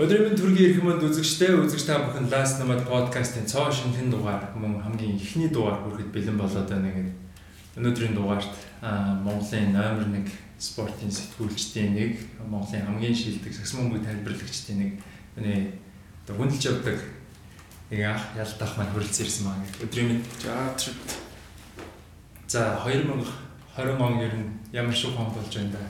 Өдрийн төргийн эрх мэнд үзэгчтэй үзэгч та бүхэн Last Nomad podcast-ын цоо шинхэн дугаар мөн хамгийн ихний дугаар хүрэхэд бэлэн болоод байна гэдэг. Өнөөдрийн дугаарт Монголын номер 1 спортын сэтгүүлчдийн нэг, Монголын хамгийн шилдэг саксмон бүү тайлбарлагчдын нэг өнөө хүндэлж явдаг нэг ах ялдах маань хүрэлцэн ирсэн маа гэх. Өдрийн мэнд. За 2020 он ер нь ямар шиг хон болж байна да?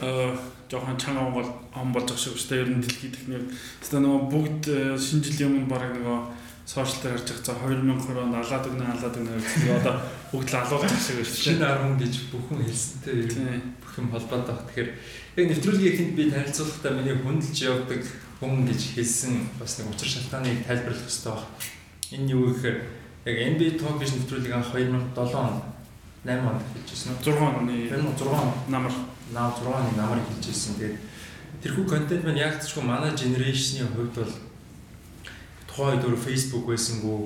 Э, жоохон чанга Монгол ом болж байгаа шүү дээ. Ер нь дэлхийд ихнэр хэвээ нөгөө бүгд э, шинэ жилийн өмнө бараг нөгөө сошиал дээр харж байгаа 2020 онд алаад өгнө алаад өгнө гэсэн. Одоо бүгд л алуулж байгаа шиг байна. Шинэ 10 гэж бүхэн хэлсэнтэй ер нь бүх юм холбоод байгаа. Тэгэхээр яг нэвтрүүлгийн эхэнд би танилцуулахдаа миний хүндэлж явдаг хүн гэж хэлсэн бас нэг учир шалтгааныг тайлбарлах хэрэгтэй баг. Энэ юу гэхээр яг NBA Talk гэж нэвтрүүлэг анх 2007 онд 8 онд хэлжсэн. 6 оны 6 намар наа 6-ны намар хэлж ирсэн. Тэгээд тэрхүү контент маань яг зөвхөн манай генерашны хувьд бол тухайн үед өөр Facebook байсангүй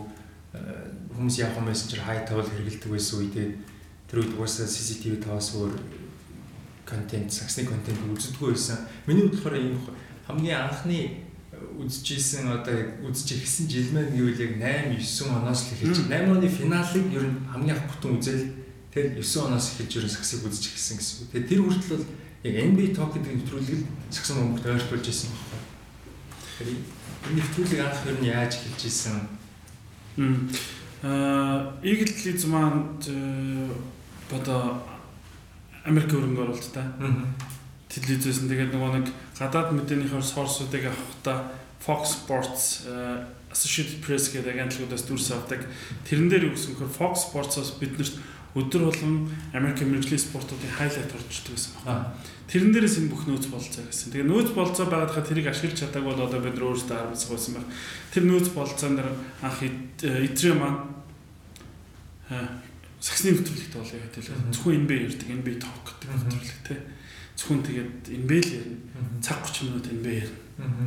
э, хүмүүс яг мессенжер хай тавал хэрэгэлдэг байсан үедээ тэр үед угаасаа CCTV таваас өөр контент, саксны контент үздэг байсан. Миний хувьд болохоор ийм хамгийн анхны үзчихсэн одоо үзэж ихсэн жил маань гэвэл яг 8 9 оноос л эхэлж 8 оны финалыг ер нь хамгийн анх бүтэн үзэл Тэгэхээр 9 оноос эхэлж ерөн саксыг үзэж эхэлсэн гэсэн. Тэгээд тэр хүртэл бол яг NBA Talk гэдэг нэвтрүүлгийг саксан хүмүүст ойртуулж ирсэн байна. Энэ нэвтрүүлгийг анх ер нь яаж эхэлж ирсэн? Аа, Eagle Leads маань одоо Америк хөрөнгө оруулалттай. Телевизээс тэгээд нөгөө нэг гадаад мэдээнийхээ сорсуудыг авахдаа Fox Sports Associated Press гэдэг агентлагуудаас дүрс авдаг. Тэрэн дээр юу гэсэн хөр Fox Sports-оос биднэрт өдөр болгон Америк мэрэгжлийн спортуудын хайлайт орчдөг гэсэн байна. Тэрэн дээрээс энэ бүх нөөц болцоо гэсэн. Тэгээ нөөц болцоо байгаад тэрийг ашиглаж чадаагүй бол одоо бид нар өөрсдөө харамсах байсан байх. Тэр нөөц болцоо нэр анх эдрээ маань саксны нэвтрүүлэгт бол яг хэлээ. Зөвхөн энэ бэ ярьдаг, энэ бэ ток гэдэг нэвтрүүлэг те. Зөвхөн тэгээд энэ бэ л ярина. Цаг 30 минут энэ бэ ярина.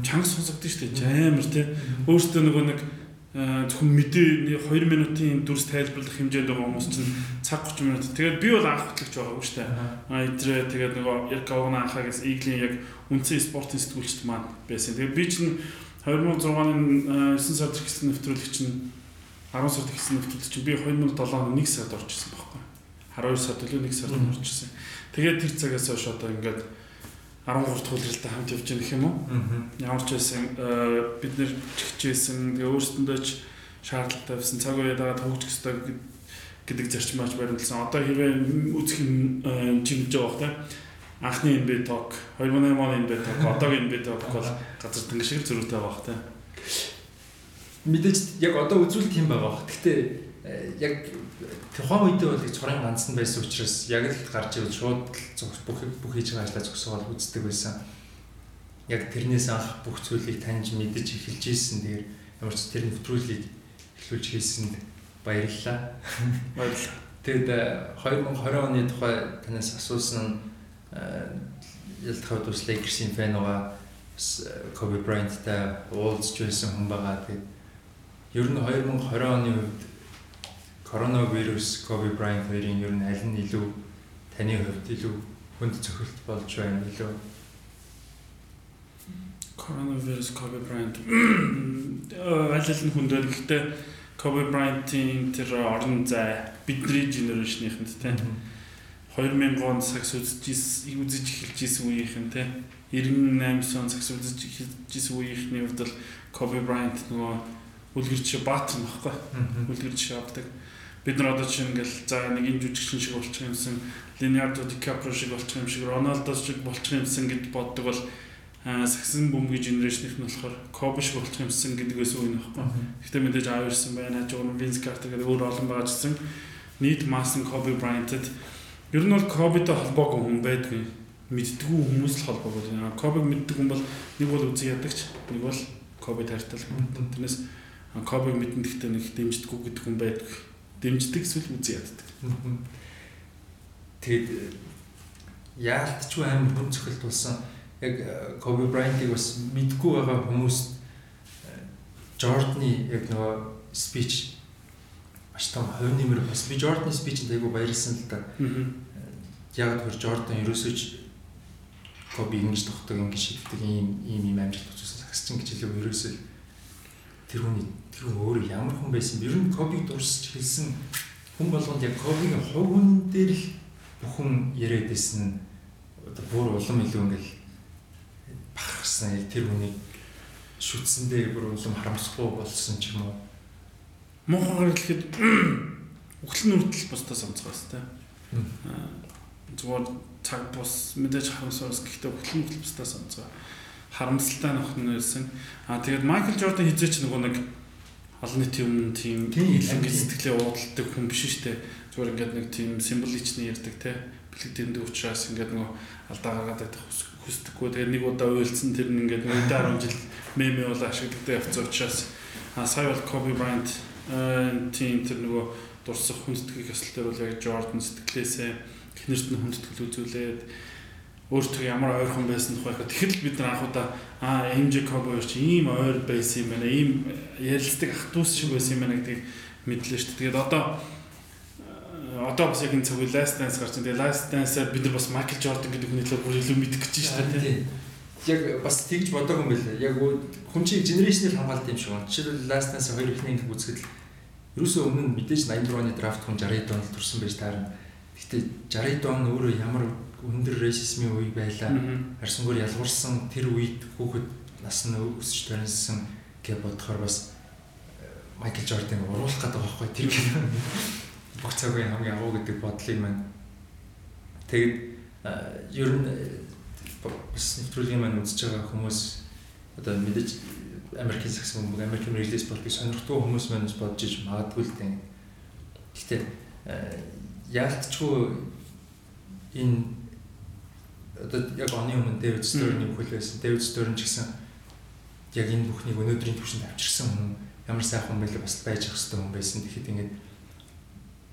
Чанга сонсогдсон шүү дээ. Амар те. Өөртөө нөгөө нэг Э, зөвхөн мэдээ 2 минутын дүрс тайлбарлах хэмжээнд байгаа хүмүүс чинь цаг 30 минут. Тэгээд би бол анх хөтлөгч байгаагүй шүү дээ. А идрээ тэгээд нөгөө яг Говна анхаагаас Иглийн яг үндсэн спортын сэтгүүлчт маань байсан. Тэгээд би чинь 2006 оны 9 сард ихсэн нэвтрүүлэг чинь 10 сард ихсэн нэвтрүүлэг чинь би 2007 оны 1 сард орж ирсэн байхгүй. 12 сард төлөө 1 сард орж ирсэн. Тэгээд тэр цагаас хойш одоо ингээд 13 дахь үлрэлтэд хамт явж байгаа гэх юм уу? Ямар ч байсан э, бид нэр чигчээсэн тэгээ өөрсөндөө ч шаардлагатай байсан цаг үеэ дагаад хөгжих ёстой гэдэг зарчмаач баримтлсан. Одоо хэрвээ үзэх юм чимж байгаа хта анхны NB Talk 2008 оны NB Talk одоогийн NB Talk бол газар тэнэг шиг зөрүүтэй байгаа хта. Мэдээж яг одоо үзүүл тийм байгаа. Гэхдээ э, яг тухайн үедээ бол их цорын ганцсан байсан учраас яг л гарч ирвэл шууд бүх бүх хийж байгаа ажлаа зогсоогоод үздэг байсан. Яг тэрнээс анх бүх зүйлийг таньж мэдэж эхэлж ийсэн. Тэгэхээр ямар ч тэр нэвтрүүлгийг эхлүүлж хийсэнд баярлалаа. Баярлалаа. Тэгэд 2020 оны тухай танаас асуусан нь ялтахад бас Lakers-ийн фэн байгаа бас Kobe Bryant-тай уулзж байсан хүн байгаа. Тэгээд ер нь 2020 оны үед коронавирус, Kobe Bryant хоёрын ер нь аль нь илүү таны хувьд илүү хүнд цохилт болж байна илүү? Коронавирус Kobe Bryant аль аль нь хүндэр гэхдээ Kobe Bryant-ийн тэр орон зай бидний генерашныханд те. 2000 онд сакс үзэж үзэж эхэлж исэн үеийнхэн те. 98 он сакс үзэж эхэлж исэн үеийнхний хувьд бол Kobe Bryant нөгөө үлгэрч баатсан баггүй үлгэрч авдаг бид нар одоо чинь ингээл за нэг энэ жүжигчин шиг болчих юмсан Leonardo DiCaprio шиг болчих юм шиг Ronaldo шиг болчих юмсан гэд боддог бол саксын бөмбөгийн генерашных нь болохоор Kobe шиг болчих юмсан гэдгээс үе нөхгүй. Гэхдээ мэдээж аав ирсэн байна. Хажуугаар Vince Carter гэдэг өөр олон байгаа ч гэсэн нийт масс нь Kobe Bryant-д ер нь бол Kobe-тэй холбоогүй хүн байдгүй. Мэддгүү хүмүүс л холбоогүй. Kobe-г мэддэг хүн бол нэг бол үзий ядагч, нэг бол Kobe таартай л. Тэрнээс Kobe-г мэдэн гэхдээ нэг дэмждэггүй гэдэг хүн байдгүй дэмждэг эсвэл үзий яддаг. Тэгэд яалтчгүй амар хүн цохилт болсон. Яг Kobe Bryant-ыг бас мэдгүй байгаа хүмүүс Jordan-ы яг нөгөө speech маш том хувь нэмэр бас би Jordan-ы speech-д айгу баярлсан л да. Яг тэр Jordan ерөөсөж Коби ингэж тогтдог ингэж шийддэг ийм ийм ийм амжилт үзүүлсэн сагсчин гэж хэлээ ерөөсөө тэр хүний тэр хүн өөрөө ямар хүн байсан ер нь Кобиг дурсаж хэлсэн хүн болгонд яг Кобигийн хувь хүн дээр л бүхэн яриад байсан одоо бүр улам илүү ингээл бахархсан тэр хүний шүтсэндээ бүр улам харамсахгүй болсон ч юм уу Монголоор хэлэхэд үхэл нүртэл бусдаас онцгой хэвээр. Зүгээр цаг бус мэдээж харамсаас гэхдээ үхэл нүртэл бусдаас онцгой. Харамсалтай нөхөн нэрсэн. Аа тэгээд Майкл Жордан хизээч нөгөө нэг олон нийтийн өмнө тийм ингээд сэтгэлээ уудалдаг хүн биш шүү дээ. Зүгээр ингээд нэг тийм символичны ярьдаг те. Бэлгэдэнд учраас ингээд нөгөө алдаа гаргаад байх хүсдэггүй. Тэгээд нэг удаа уйлцсан тэр нь ингээд 10 жил меме бол ашигладаг явцсан учраас а сая бол Коби Брайант тийм тэр нөгөө дурсах хүндэтгэх ёслол дээр бол яг Jordan сэтгэлээсээ эхнэрт нь хүндэтгэл үзүүлээд өөртөө ямар ойрхон байсан тухай хаа тэгэхэд бид нар анхудаа аа MJ Kobe ч ийм ойр байсан юм байна ийм ярилцдаг ах トゥ ус шиг байсан юм байна гэдгийг мэдлээ шүү дээ тэгээд одоо одоо бас яг энэ цагийн last dance гарч байгаа. Тэгээд last dance-аар бид нар бас Michael Jordan гэдэг хүний төлөө бүр илүү мэдэх гэж байна шүү дээ. Яг бас тэгж бодоагүй юм байлаа. Яг хүн чинь генерашнл хамгаалт юм шиг байна. Жишээлбэл last dance хоёр ихний ингэ үзэхэд ерөөсөө өмнө мэдээж 84 оны драфт хүн 60 донд турсан байж таарна. Гэхдээ 60 он өөрөө ямар өндөр рейсизмын үе байлаа. Арсангаар ялгуурсан тэр үед хүүхэд нас нь өсөж төрнсөн гэж бодохоор бас Майкл Жордан уруулах гэдэг байхгүй тэр бүх цагийн хамгийн агуу гэдэг бодлыг маань тэгээд ер нь бас нэвтрүүлгийн маань үзэж байгаа хүмүүс одоо мэдээж Америкийн сакс бөмбөг, Америкийн релиз болтыг сонирхдаг хүмүүс маань бодож иж магадгүй л дээ. Гэхдээ яалтчгүй энэ одоо яг оны өмнө Дэвид Стөрний бүхэл байсан. Дэвид Стөрн ч гэсэн яг энэ бүхнийг өнөөдрийн түвшинд авчирсан хүн ямар сайхан бэ бас байж ах хэвээр хүн байсан. Тэгэхэд ингээд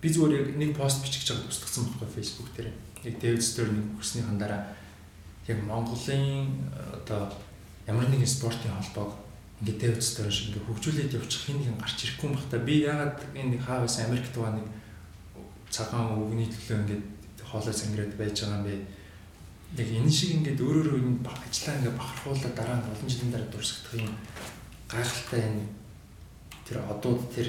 би зүгээр яг нэг пост бичих гэж байгаа тусдагсан байхгүй Facebook дээр. Яг Дэвид Стөрний хүрснийхэн дараа яг Монголын одоо ямар нэгэн спортын холбоог ингээд Дэвид Стөрн шиг ингээд хөгжүүлээд явчих хин нэгэн гарч ирэхгүй юм бахта би ягаад энэ хаавас Америкт байгаа нэг цагаан өвгний төлөө ингээд хоолой сангираад байж байгаа юм бэ? Яг энэ шиг ингээд өөрөөрөө энэ ажлаа ингээд бахархуулаад дараа нь олон жилийн дараа дурсагдах юм гайхалтай энэ тэр одууд тэр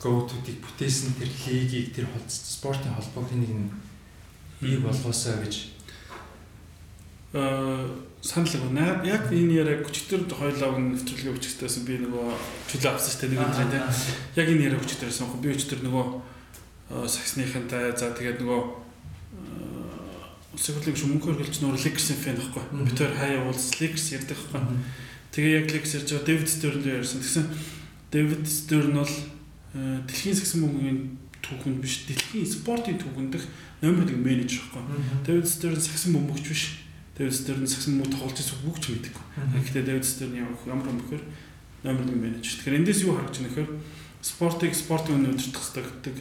go-to-ийг бүтээсэн тэр лигийг тэр спортын холбоог нэг нь бий болгоосоо гэж э санал байна. Яг энэ яриаг өчтөр хоёлоо нэвтрүүлгээ өчтөрөөс би нөгөө чөлөө авсан шүү дээ нэг өдрөө тийм. Яг энэ яриаг өчтөрөөс би өчтөр нөгөө саксныхантай за тэгээд нөгөө Сэгүрлэг шүмөнхөр гэлч нөр Лекерсын фэн байхгүй. Би тэр хаяа уулз Лекерс ярьдаг байхгүй. Тэгээ яг Лекерс ярьж байгаа Дэвид Стёрн л ярьсан. Тэгсэн Дэвид Стёрн бол дэлхийн саксын бөмбөгийн түүхэнд биш дэлхийн спортын түүхэнд дэх номер 1 менежер байхгүй. Дэвид Стёрн саксын бөмбөгч биш. Дэвид Стёрн саксын бөмбөг тоглож байсан бүгч мэдэггүй. Гэхдээ Дэвид Стёрн ямар бөмбөгөр номер 1 менежер. Тэгэхээр эндээс юу харагдаж байна гэхээр спортыг спортын өнө өдөртөх хэрэгтэй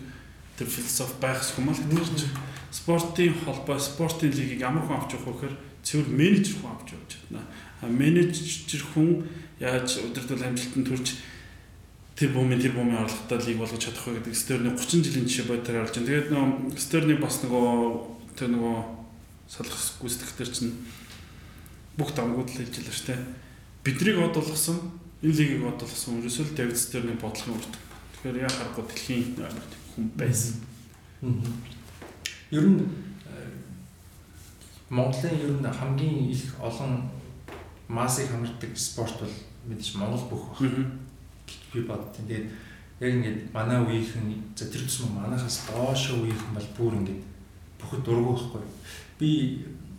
тэр философи байх юм л гэж спортын холбоо спортын лигийг ямар хүн авч явах вэ гэхээр цэвэр менежер хүн авч явж байна. А менежер хүн яаж өдөртөл амжилтанд хүрч тэр бомын тэр бомын орлоготой лиг болгож чадах вэ гэдэг Стерний 30 жилийн жишээ бодоор харж байна. Тэгээд нөгөө Стерний бас нөгөө тэр нөгөө салах гүйцэтгэгчдэр чинь бүх дамгууд л хэлж байлаа шүү дээ. Биднийг од болгосон, энэ лигийг од болгосон ерөөсөө Давид Стерний бодлогын үрд. Тэгэхээр яа харахгүй дэлхийн байсан. Ер нь Монголын ер нь хамгийн их олон массыг хамардаг спорт бол мэдээж Монгол бүх баг. би боддیں۔ Тэгээд яг ингээд манай үеийнхэн за тэр тусмаа манахаас доош үеийнхэн бол бүр ингээд бүхэд дургу байхгүй. Би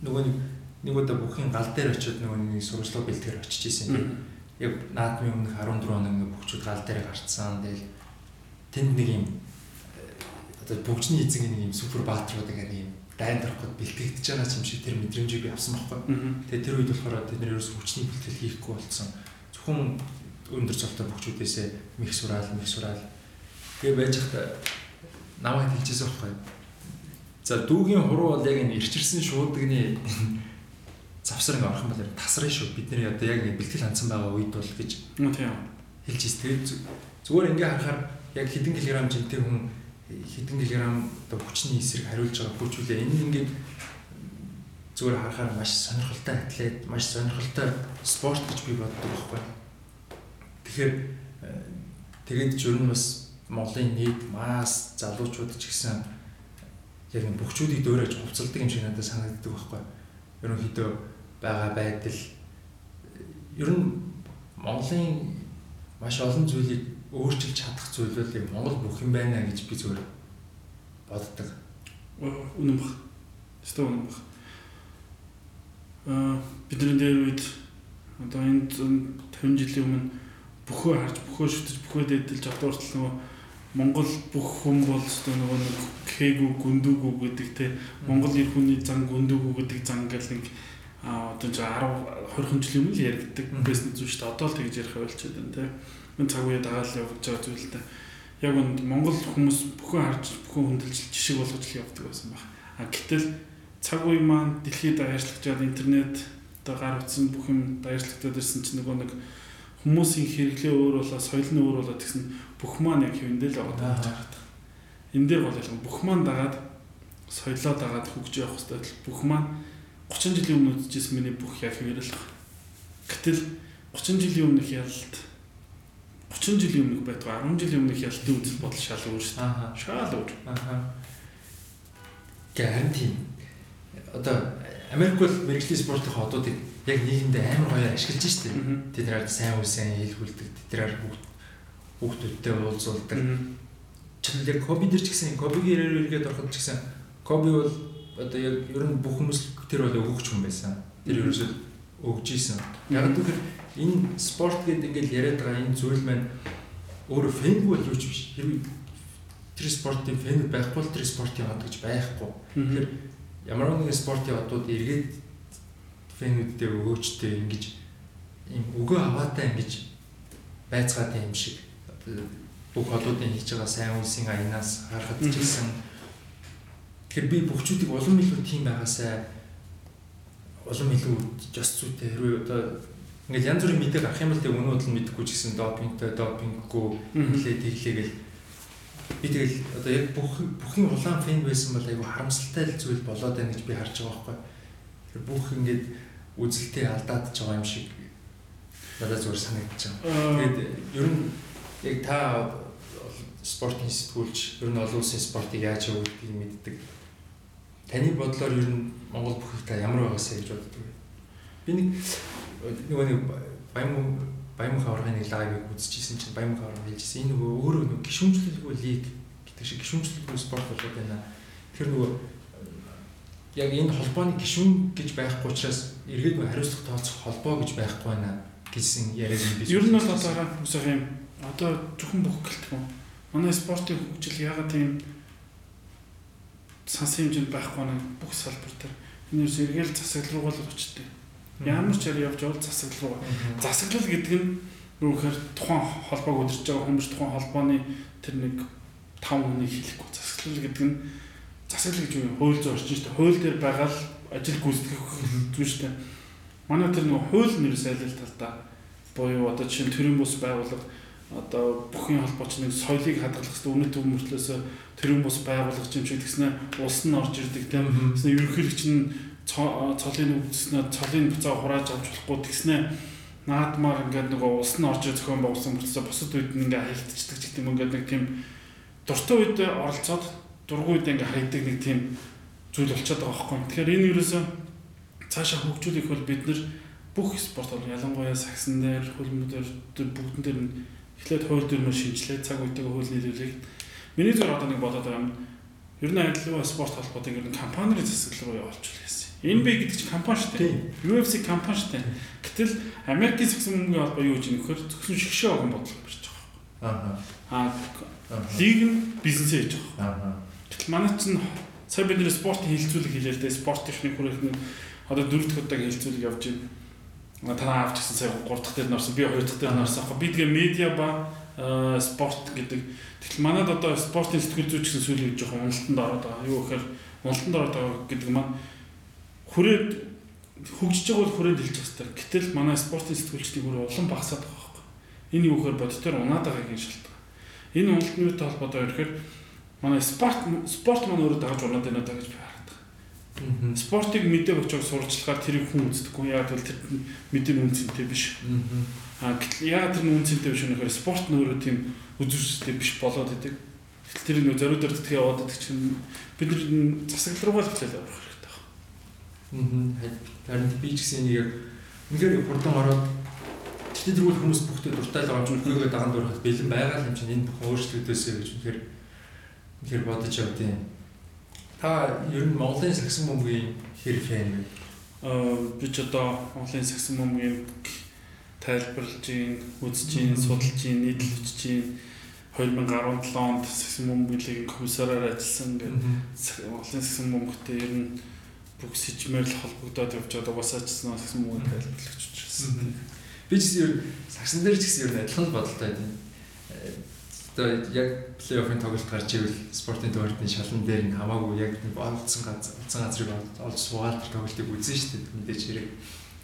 нөгөө нэг нэг удаа бүхийн гал дээр очиод нөгөө нэг сургууль бэлтгэр очиж исэн. Яг наадмын өмнөх 14 хоног ингээд бүхчүүд гал дээр гарцсан. Тэгэл тэнд нэг юм одоо бүгжний эзэн нэг юм супер баатруудыг арай юм дайнд ороход бэлтгэгдэж байгаа юм шиг тэр мэдрэмжийг би авсан байхгүй. Тэгээ тэр үед болохоор тэд нэр ерөөс хүчний бэлтгэл хийхгүй болсон. Зөвхөн өндөр цолтой бүгчүүдээсээ мих сураал, мих сураал. Тэгээ байж хата намайг хэлчихсэн байхгүй. За дүүгийн хуруу бол яг энэ ирчирсэн шуудагны завсар ингээ орхон бол тасрын шүү. Бидний одоо яг ингээ бэлтгэл хандсан байгаа үед бол гэж тийм хэлж ирсэн. Тэгээд зүгээр ингээ харахаар яг хэдэн килограмм жинтэй хүн хэдэн килограмм одоо хүчний эсрэг хариулж байгаа хүчүүлээ энэ ингээд зүгээр харахаар маш сонирхолтой атлет, маш сонирхолтой спорт гэж би боддог байхгүй. Тэгэхээр э, тэгээд ч ер нь бас Монголын нийт мас залуучууд ч гэсэн яг нэг бөхчүүдийг дөөрэж хувцалдаг юм шиг надад санагддаг байхгүй. Ерөнхийдөө байгаа байдал ер нь Монголын маш олон зүйлийг өөрчилж чадах зүйл бол яг Монгол бүх юм байна гэж би зүгээр боддог. Үнэн баг. Өстө үнэн баг. Аа бидний дээр үед одоо энэ 50 жилийн өмнө бөхөө харж бөхөө шүтэж бөхөө дэдэлж авдууртал нөгөө Монгол бүх хүн бол өстө нөгөө нэг кэгүү гүндүүгүү гэдэг те Монгол эр хүний зан гүндүүгүү гэдэг зан гэл нэг а одоо ч 10 20 жилийн өмнө л яригддаг байсан зүйл шүү дээ. Одоо л тэгж ярих байлчаад байна те. Энэ цаг үе дагаал явж байгаа зүйл дээ. Яг үнд Монгол хүмүүс бүхэн харж бүхэн хөндлөж жишг болгож л явдаг байсан баг. А гэтэл цаг үе маань дэлхийд даяарчлагдаад интернет одоо гар утсан бүх юм даяарчлагдаад ирсэн чинь нөгөө нэг хүмүүсийн хэрэглээ өөр болоо соёл нь өөр болоо гэсэн бүх маань яг хэвэндэл байгаа гэж харагдав. Энэ дээр бол ялгаа бүх маань дагаад соёлоо дагаад хөгж явах хэрэгтэй бүх маань 30 жилийн өмнө үзчихсэн миний бүх яг байна. Гэтэл 30 жилийн өмнөх ялалт 30 жилийн өмнөх байдаг 10 жилийн өмнөх ялалтын үзэл бодол шал өөр шүү дээ. Шал өөр. Аа. Гэрэн тийм одоо Америк бол мэрэгжлийн спортын хотуудыг яг нийгэмдээ амар гоё ашиглаж штеп. Тэднэр сайн үе сайн хэлхүүлдэг. Тэднэр хүүхдүүдтэй уулзуулдаг. Чанал яг Коби дэр ч гэсэн Кобигийн ирээр иргээд ороход ч гэсэн Коби бол одоо яг ер нь бүх хүмүүс тэр бол өгөгч хүн байсан. Тэр ерөөсөө өгж исэн. Яг тэгэхээр энэ спорт гэдэг ингээд яриад байгаа энэ зүйл маань өөрөө фэнгүй бол юу ч биш. Хэрвээ тэр спортын фэн байхгүй бол тэр спортын хад гэж байхгүй. Тэгэхээр ямар нэгэн спортын одууд эргээд фэнүүдтэй өгөөчтэй ингэж ийм өгөө аваатай ингэж байцгаад юм шиг бүх холуудын хийж байгаа сайн үйлсийн аянаас харахад ч гэсэн тэгэхээр би бүгчүүдийг улам илүү тийм байгаасаа улам илүү just зүйтэй хэрвээ одоо ингээд янз бүрийн мэдээ гарах юм бол тэг өнөөдөр нь мэдэхгүй ч гэсэн допингтэй допинггүй хэлээ тэглээгээл би тэгэл одоо яг бүх бүхний улаан фэн байсан бол айгу харамсалтай зүйл болоод байна гэж би харж байгаа байхгүй. Бүх ингээд үзэлтэй алдаад ч байгаа юм шиг надад зүгээр санагдаж байна. Тэгээд ер нь яг та спортын сэтгүүлч ер нь олон улсын спортыг яаж явуулдгийг мэддэг. Таны бодлоор ер нь Монгол бүхий та ямар байгаасаа гэж боддог вэ? Би нэг нөгөө нэг баян баян хаврын нэг лайвыг үзчихсэн чинь баян хаврын хэлжсэн. Энэ нөгөө өөрөө нөгөө гişүнчлэлгүй лиг гэдэг шиг гişүнчлэлгүй спорт болоод байна. Тэр нөгөө яг энэ холбооны гişүн гэж байхгүй учраас эргээд нөгөө хариуцлага тооцох холбоо гэж байхгүй байна гэсэн яриаг би. Ер нь бол одоо үсэх юм. Одоо зөвхөн бүх гэлтгүй. Манай спортын хөгжил ягаад тийм сансан хэмжээнд байхгүй нэг бүх салбар дээр энэ ерөөс эргээл засаглал руу л очтой. Ямар ч яар явж явал засаглал руу. Засаглал гэдэг нь юу гэхээр тухайн холбоог удирж байгаа хүмүүс тухайн холбооны тэр нэг 5 хүнийг хэлэхгүй засаглал гэдэг нь засаглал гэж юу хууль зүйн орчин шүү дээ. Хууль дээр байгаа л ажил гүйцэтгэх зүйл шүү дээ. Манай тэр нэг хууль нэрс айл ал талдаа буюу одоо жишээ нь төрийн бус байгууллага одоо бүхний холбооч нэг соёлыг хадгалах хэрэгтэй үнэт төв мөртлөөс тэрүүн бус байгуулах юм шиг тэгснэ улс нь орж ирдэг тийм тэгснэ ерөнхийлөгч нь цолын өвдөснө цолын буцаа хурааж авч болохгүй тэгснэ наадмаар ингээд нөгөө улс нь орж зохион байгуулсан мөртлөөс бусад үед нь ингээд хаягдчихдаг ч гэдэг юм ингээд нэг тийм дуртай үед оролцоод дургүй үед ингээд хайдаг нэг тийм зүйл болчиход байгаа байхгүй. Тэгэхээр энэ юусэн цаашаа хөгжүүлэх бол бид нар бүх спорт бол ялангуяа сагсан дээр хөлмөдөр бүгдэн дээр нь эхлээд хууль дүрмээр шинжилээд цаг үетэйгээ хууль нийлүүлэх. Миний зөв одоо нэг бодоод байгаа юм. Ер нь адилхан спорт ер нь компанийн засаглал руу явуулчихвал гэсэн. NBA гэдэг чинь компани шүү дээ. UFC компани шүү дээ. Гэтэл Америкийн сагсан мөнгөний холбоо юу гэж нөхөр зөвхөн шгшээ огон бодлого барьж байгаа. Аа. Аа. Лиг нь бизнес хийж байгаа. Аа. Гэтэл манай чинь сая бид нэр спортын хилцүүлэг хийлээ л дээ. Спорт техник хүрэх нь одоо дөрөв дэх удаагийн хилцүүлэг явж байна танаа авч гисэн сая 3 дахь дээр нарсан би 2 дахь дээр нарсан би тэгээ медиа ба спорт гэдэг тэгэхээр манад одоо спортын сэтгэл зүйч гэсэн сүлийг жоохон уналтанд ороод байгаа юу гэхээр уналтанд ороод байгаа гэдэг маань хүрээд хөгжиж байгаа бол хүрээд байгаа хэрэгтэй гэтэл манай спортын сэтгүүлчдийн бүр улам багасаад байгаа байхгүй энэ юу гэхээр бодитоор унаад байгаагийн шалтгаан энэ уналтны холбоотой ирэхээр манай спорт спорт маань өөрөө дагаж унаад байна даа гэж би хараад байгаа Спортыг мэдээг очиж сурчлахаар тэрийг хүн үздэггүй. Яг л тэр мэдээ үнцэнтэй биш. Аа яг тэр үнцэнтэй биш өнөхөр спорт нь өөрөө тийм үзүүстэй биш болоод идэг. Тэр нэг зориудаар тэтгэе яваад идэг чинь бид нар засаглал руугаа л хэлээд. Аа. Харин би ч гэсэн нэг үнээр хурдан ороод Тэгтээ тэрүүл хүмүүс бүхтэй дуртай л юм чинь хөөгээ даган дуурахад бэлэн байгаа юм чинь энэ бүх өөрчлөгдөөсэй гэж үнэхээр үнэхээр бодож явдیں۔ Та ер нь Монголын сагсан бөмбөгийн хэр фэн вэ? Аа би ч одоо Монголын сагсан бөмбөгийн тайлбарлаж үзэж судалж нийтлүүлж гин 2017 онд сагсан бөмбөгийн комиссараар ажилласан гэдэг Монголын сагсан бөмбөгтэй ер нь бүх сэжмээр л холбогдоод явж одоо ажилласан сагсан бөмбөгийн тайлбарлагч учраас. Би ч гэсэн ер сагсан дээр ч гэсэн ер адилхан бодолтой байдیں۔ Одоо яг плей-оффын тоглолт гарч ивэл спортын төвөртний шалан дээр нь хамаагүй яг нэг олдсон газар олдсон газрыг олж суугаад тоглолтыг үзэн шүү дээ мэдээж хэрэг.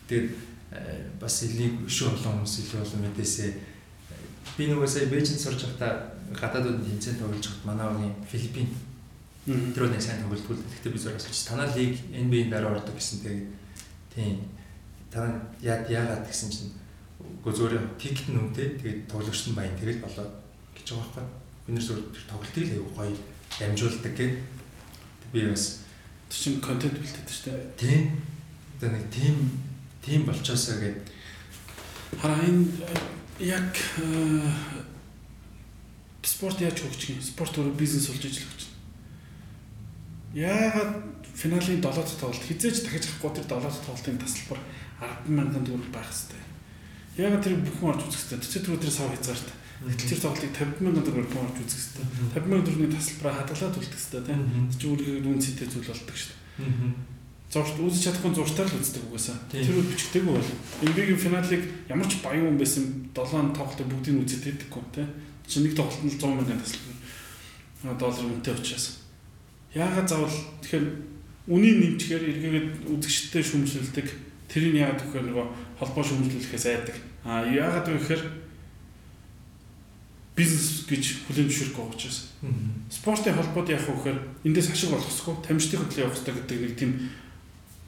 Тэгээд э, бас элийн өшөө олон хүмүүс илүү олон мэдээсээ би нөгөө сая Бээжинд сурч байхдаа гадаадууд тэмцээн тоглож байхад манай оны Филиппин тэр нэг сайн тоглолтгүй. Гэхдээ би зураг авч танаа лиг NBA-ийн дараа ордог гэсэн тэгээд тийм танаа яагаад гэсэн чинь үгүй зөөр тикт нь үнтэй тэгээд тоглогч нь баян тэгэл болоод гэж байгаа байхгүй. Бид нэр зөв тоглолтыг л аягүй гоё дамжуулдаг гэх. Би бас чинь контент бэлдээд шүү дээ. Тийм. Одоо нэг тим тим болчоосоо гээд хараа энэ яг э, спорт яаж хөгжих юм? Спорт өөрөө бизнес болж хөгжих. Яагаад финалийн 7 дахь тоглолт хизээж дахиж авахгүй тэр 7 дахь тоглолтын тасалбар 100000 төгрөг байх хэрэгтэй. Яагаад тэр бүхэн орж үзэх хэрэгтэй. Тэр түрүү тэр сав хязгаартай. Гэтэл тэр тоглолтыг 50 мянган төгрөгөөр бомж үзэх хэрэгтэй. 50 мянган төгрөгийн тасалбараа хадгалаад үлдэх хэрэгтэй тийм. Чи өөрийнхөө үн цэнтэй зүйл болдог шүү дээ. Зурж үзэж чадахгүй зуртаар л үздэг угаасаа. Тэр үл бичгдэггүй бол. Эмбигийн финалыг ямар ч баян хүн байсан 7 тоглолтыг бүгдийг үзээд байдаггүй тийм. Чи нэг тоглолт нь 100 мянган тасалбар доллар үнэтэй учраас. Яагаад заавал тэгэхээр үнийн нэмчихээр эргээгээд үзэгчтэй шүмжлэлдэг. Тэрийг яагаад гэхээр нөгөө холбоо шүмжлүүлэхээс айдаг. А яагаад вэ гэхээр бизнес гэж хүлээн зөвшөөрөх байгаа учраас. Спортын холбоод яах вэ гэхээр эндээс ашиг олох хэрэггүй, тамирчдын хөдөлгөөн явах хэрэгтэй гэдэг нэг тийм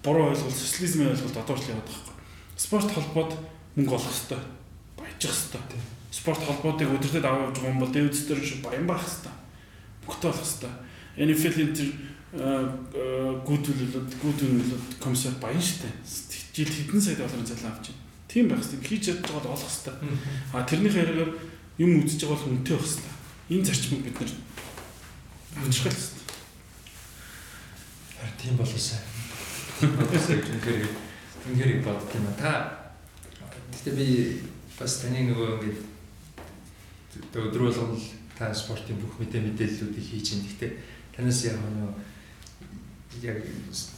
буруу ойлголт, социализмын ойлголт одоо ч л яваад байгаа байхгүй. Спорт холбоод мөнгө олох хэрэгтэй, баяжих хэрэгтэй. Спорт холбоодыг өдөртөд аваад явж байгаа юм бол дээр шиг баян байх хэрэгтэй. Мөнгөтэй болох хэрэгтэй. NFL-ийн тэр гүйдүүлэлт, гүйдүүлэлт комиссар баян штэ. Жил хэдэн сая долларын цалин авч байна. Тийм байх хэрэгтэй. Хийж чадж байгаад олох хэрэгтэй. А тэрнийхээ хэрэгээр юм үзэж байгаа бол үнэтэй байх хэрэгтэй. Энэ зарчмыг бид нар авчрах хэрэгтэй. Харин тийм болоосай. Болоосай гэж үнэхээр үнэхээр бодд юм а. Та гэхдээ би бас таны нөгөө ингээд л та спортын бүх мэдээ мэдээллүүдийг хийж ин. Гэхдээ танаас яг нөгөө яг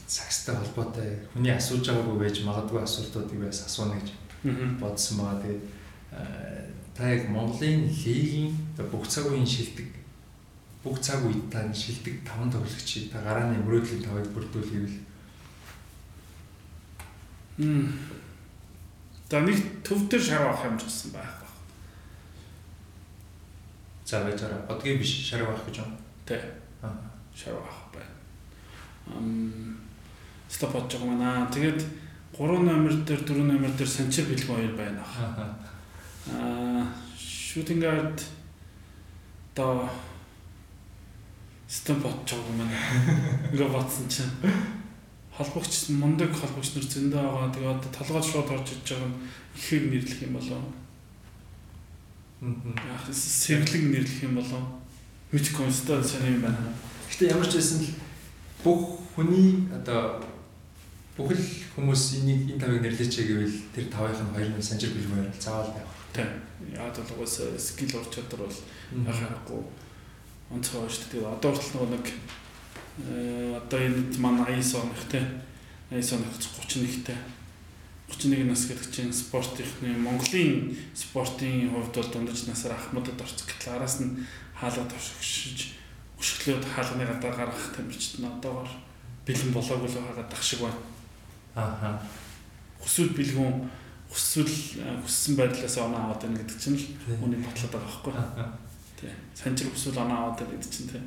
сакстай холбоотой хүний асууж байгаагүй байж магадгүй асуултуудыг бас асууна гэж бодсон байгаа. Тэгээд та яг Монголын лигийн бүх цаг үеийн шилдэг бүх цаг үед та шилдэг таван тоглогчийг та гарааны мөрөөдлийн тавыг бүрдүүлэвэл Мм. За нэг төв дээр шар авах юм гэсэн байх баг. За байж байгаа. Одгийн биш шар авах гэж юм. Тэ. Аа. Шар авах байна. Ам стоп бодож байгаа маа. Тэгээд 3 номер дээр 4 номер дээр санчир бэлгэн хоёр байна. Аа систем бодож байгаа юм байна. Ингээ батсан чинь холбогч мундаг холбогч нар зөндөө байгаа. Тэгээ одоо толгойд шууд орж иж байгаа нь ихийг нэрлэх юм болоо. Яг сэргэлэг нэрлэх юм болоо. Мэдгүй өстой сайн юм байна. Гэтэ ямар ч байсан л бүх хүний одоо бүхэл хүмүүс энийг энэ тавыг нэрлэж гэвэл тэр тавынх нь хоёр нь санжир бэлгүүр заавал байх. Тийм. Яг бол угаасаа скил ур чадвар бол яхахгүй онцгой шүү дээ. Одоо хүртэл нэг э одоо энэ манай 89 оных те 89 оных 31-тэй 31 нас гэдэг чинь спортынхны Монголын спортын хувьд бол дундаж насаар ахмадад орчих гэтэл араас нь хаалга төвшгөж өшгөлөөд хаалганы гадаа гаргах тамирчид нь одоогоор бэлэн болоогүй л байгаа дах шиг байна. Ааха. Хүсвэл бэлгүүн хүсвэл хүссэн байдлаас оноо аваад байна гэдэг чинь л үүнийг батлаад байгаа байхгүй. Тий. Санжир хүсвэл оноо аваад байна гэдэг чинь тий.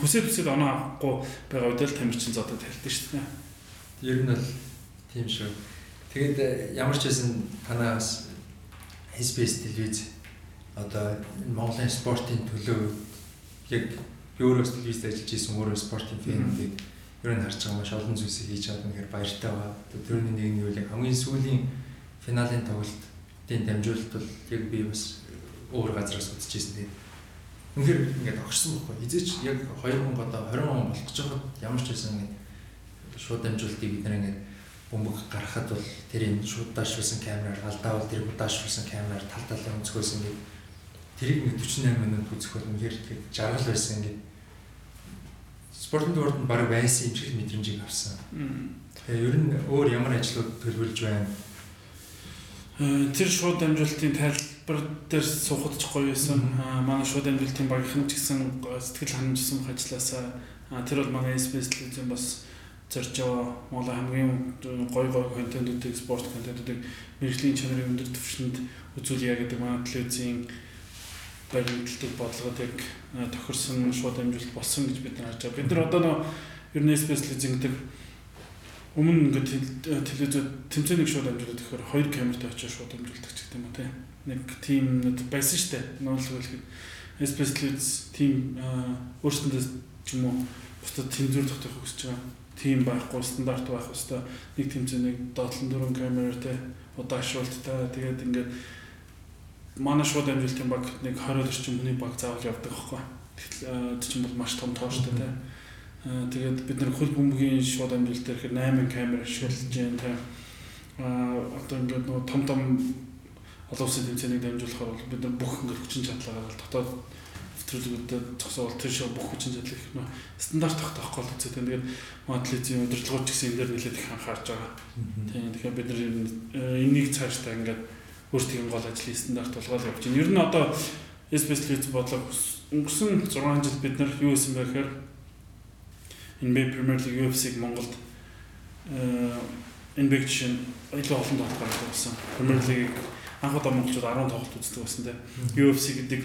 Хүсээ бүсэд оноо авахгүй байгаа үед л тамирчин зодод тайлдаг шүү дээ. Ер нь бол тийм шүү. Тэгээд э, ямар ч байсан танаас SBS телевиз одоо Монголын спортын төлөө яг би өөрөө телевизд ажиллаж исэн өөрөө спортын фэн гэдэг ер нь харж байгаа маш олон зүйлсийг хийж чадсан гэхээр баяртай байгаа. Тэрний нэг нь юу яг хамгийн сүүлийн финалийн тоглолтын дамжуулалт бол яг би бас өөр газраас үзчихсэн. Тэгээд үнэхээр ингээд огшсон байхгүй. Эзээч яг 2000 одоо 20 он болох гэж байгаа ямар ч байсан ингээд шууд дамжуулалтыг бид нэр ингээд бөмбөг гаргахад бол тэрийг шууд даашруулсан камераар алдаавал тэр даашруулсан камераар тал талаа өнцгөөс ингээд тэрийг ингээд 48 минут үзэх бол үнэхээр тэгээд жаргал байсан ингээд спортын дуурд нь баг байсан юм шиг мэдрэмжийг авсан. Тэгээ ер нь өөр ямар ажлууд төлөвлөж байна? Э, тэр шууд дамжуулалтын тайлбар дээр суухад ч гоё байсан. Манай шууд дамжуулалтын багийнхан ч гэсэн сэтгэл ханамжсан ажилласаа тэр бол манай SBS телевизэн бас зорж байгаа Монголын хамгийн гоё гоё контентуудыг, спорт контентуудыг мэрэгжлийн чанарын өндөр түвшинд үзүүлье гэдэг манай телевизийн баримтлагдаг бодлогыг тохирсон шууд амжилт болсон гэж бид нар харж байгаа. Бид нар одоо нөө ер нь специал зингэдэг өмнө ингээд телевизэд тэмцээний шууд амжилт гэхээр хоёр камертай очиж шууд амжилтдаг ч гэдэг юм уу те. Нэг нэт байсан шүү дээ. Нуулгал хэлэхэд специал тим өөрсөндөө ч юм уу бусдад тэнцвэр тогтоох хүсэж байгаа. Тим байхгүй стандарт байх хэвээр нэг тэмцээнийг доотлон дөрвөн камер те удаашруулттай тэгээд ингээд манай шууд амжилтын баг нэг 20 орчим хүний баг заавал явдаг байхгүй. Тэгэхээр тийм бол маш том тоо шүү дээ. Тэгээд бид нар хөл бөмбөгийн шууд амжилт дээр 8 камер ашиглаж байна тийм. Аа одоо ингээд нөгөө том том олон улсын тэмцээнийг дамжуулахаар бол бид нар бүх ингээд хүчин чадлаагаар дотоод нэвтрүүлгүүдэд зогсоол тэр шиг бүх хүчин чадлыг их нөө стандарт тогтоохгүй л үзээд тэгээд моделизийн удирдлагууд ч гэсэн энэ дээр нэлээд их анхаарч байгаа. Тийм тэгэхээр бид нар энийг цаашдаа ингээд өөрсдийн гол ажлын стандарт болгоод явж байна. Ер нь одоо SBS телевиз бодлого өнгөрсөн 6 жил бид нар юу хийсэн бэ гэхээр NBA Premier League UFC-г Монголд энэ бэг жишээ илүү олон тоглолт гаргаж байсан. Premier League анх удаа монголчууд 10 тоглолт үздэг байсан те. UFC гэдэг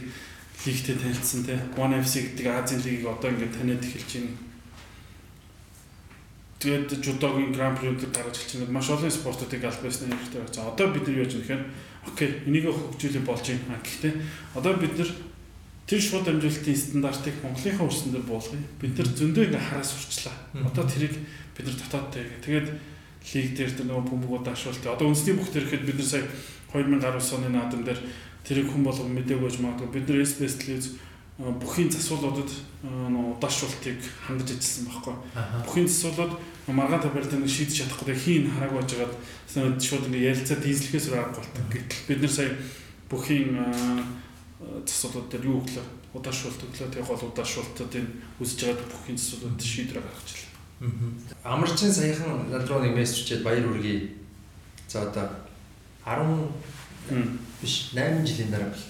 лигтэй танилцсан те. One FC гэдэг Азийн лигийг одоо ингээд таниад эхэлж байна Тэгээд жудогийн гран прид гаргаж эхэлж байгаа маш олон спортуудыг аль байсны хэрэгтэй байна. Одоо бид нар юу гэж нэхээр окей энийг хөгжүүлэх болж байна. Гэхдээ одоо бид нар тэр шууд амжилтын стандартыг Монголынхаа өрсөн дээр буулгая. Бид нар зөндөө ингээ хараас сурчлаа. Одоо тэрийг бид нар дотоодтой гэх. Тэгээд лиг дээр тэр нөгөө бөмбөгүүд ашуулт. Одоо үндэсний бүх төрөхэд бид нар сая 2019 оны наадам дээр тэрийг хүн болго мдэггүй гэж магадгүй. Бид нар SBS телевиз бүхийн засвуулуудад удаашруултыг хангаж ажилласан байхгүй. Бүхийн засвуулууд маргаан табиалт нэг шийдэж чадахгүй хийн хараагүй байжгаад шууд ингээ ярилцаад дийзлэхээс аргагүй болдог. Гэтэл бид нар сая бүхийн засвуулууд дээр юу өглөө удаашруулт өглөө тэг гол удаашруултуудын үзэж байгаа бүхийн засвуулууд шийдвэр гаргаж ирлээ. Амарчин саяхан над руу нэг мессеж чихэд баяр үргэе. За одоо 10 биш 8 жилийн дараа бол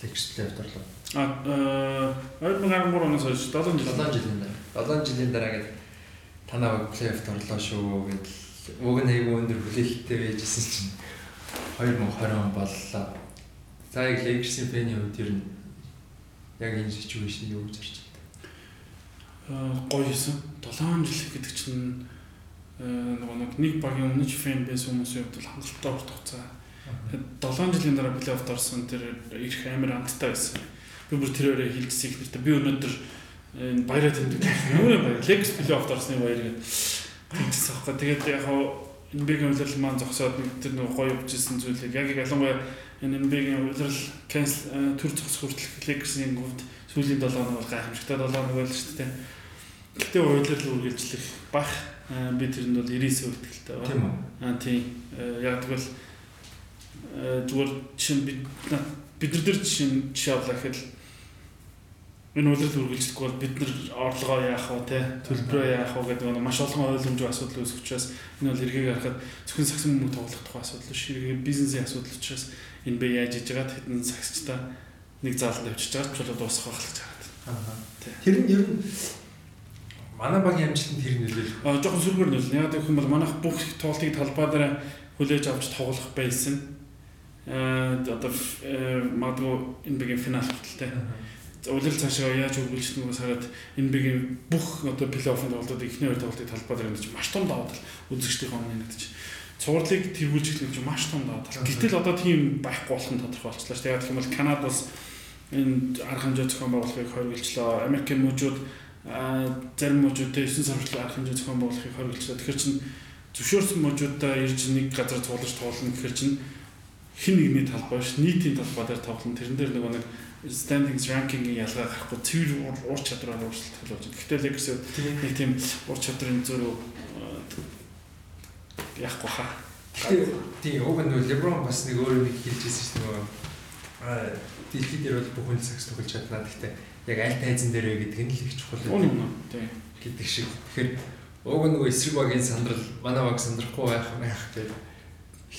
лекц плейт орлоо А 2013 оноос хойш 7 жил 7 жилийн дараа 7 жилийн дараа гээд танаа плей-оффт орлоо шүү гэдэл уг нь айгүй өндөр хүлээлттэй байжсэн чинь 2020 он боллоо. За яг Lakers-ийн фэний хувьд ер нь яг энэ ситүэйшн юу гэж харж байна? Аа гоё хийсэн. 7 жил гэдэг чинь нөгөө нэг багийн өмнөж фэн байсан хүмүүсийн хувьд бол хангалттай урт хугацаа. 7 жилийн дараа плей-оффт орсон тэр их амар амттай байсан би бүр тэрээрээ хилжсэн их нэртэй би өнөөдөр энэ баяраа тэмдэг. Ямар баяр. Lex плей-офф орсны баяр гэдэг. Тэгсэн аахгүй. Тэгээд яг хаа NBA-ийн улирал маань зогсоод нэг тэр нэг гоё явжсэн зүйлийг яг ялангуяа энэ NBA-ийн улирал cancel төр зогсох хүртэл Lakers-ийн хувьд сүүлийн 7 хоног бол гайхамшигтай 7 хоног байл шүү дээ. Гэтэ улирал үргэлжлэх бах би тэрэнд бол 90% итгэлтэй байна. Тийм үү? Аа тийм. Яг тэгвэл зүгээр чинь бид бид нар дээр жишээ жишээ авлаа гэхэд энэ үйлрэл үргэлжлэхгүй бол бид нар орлогоо яах вэ те төлбөрөө яах вэ гэдэг нь маш олон ойлгомжтой асуудал үүсэх учраас энэ бол эргээд харахад зөвхөн сагсан мөнгө тоглох тухай асуудал биш эргээд бизнесийн асуудал учраас энэ бэ яаж иж байгаа хэдэн сагчтай нэг зааланд авчиж байгаа ч болоо дуусах байх л гэж хараад. Тэр нь ер нь манай багийн амжилтанд тэр нөлөөлөх. Аа жоохон сүргээр нөлөөлнө. Яг гэх юм бол манайх бүх тоглолтыг талбай дээр хүлээж авч тоглох байсан. Аа одоо магадгүй энэ бигийн финал хүртэл те улирал цаашаа яаж үргэлжлэх нь сараад энэ бигийн бүх одоо плей-оффын тоглолтууд ихний хоёр тоглолтыг талбайд ирэх маш том давуу тал үзэгчдийн өмнө нэгдэж цувралыг тэргүүлж эхлэх чинь маш том давуу тал. Гэтэл одоо тийм байхгүй болох нь тодорхой болчихлоо шүү. Яг гэх юм бол Канада бас энэ арга хэмжээ зохион байгуулахыг хориглолцлоо. Америкийн мужууд зарим мужуудтай 9 сар хүртэл арга хэмжээ зохион байгуулахыг хориглолцлоо. Тэгэхээр чинь зөвшөөрсөн мужуудаа ирж нэг газар цуглаж тоглоно гэхээр чинь хин нэгний талбай ш нийтийн талбай дээр тоглоно. Тэрэн дээр нөгөө нэг standings ranking-ийн ялгаа гарахгүй цэвэр уур чадвараар өөрчлөлт болж байна. Гэхдээ Lakers нэг тийм уур чадрын зөрөө яахгүй хаа. Тийм уг нь LeBron бас нэг өөрөө нэг хэлж ирсэн шүү дээ. Аа дэлхийд дээр бол бүхэн сакс тоглож чадна. Гэхдээ яг аль тайзан дээр вэ гэдэг нь л их чухал. Тийм. гэдэг шиг. Тэгэхээр уг нь нөгөө эсрэг багийн сандрал манай баг сандрахгүй байх байх гэдэг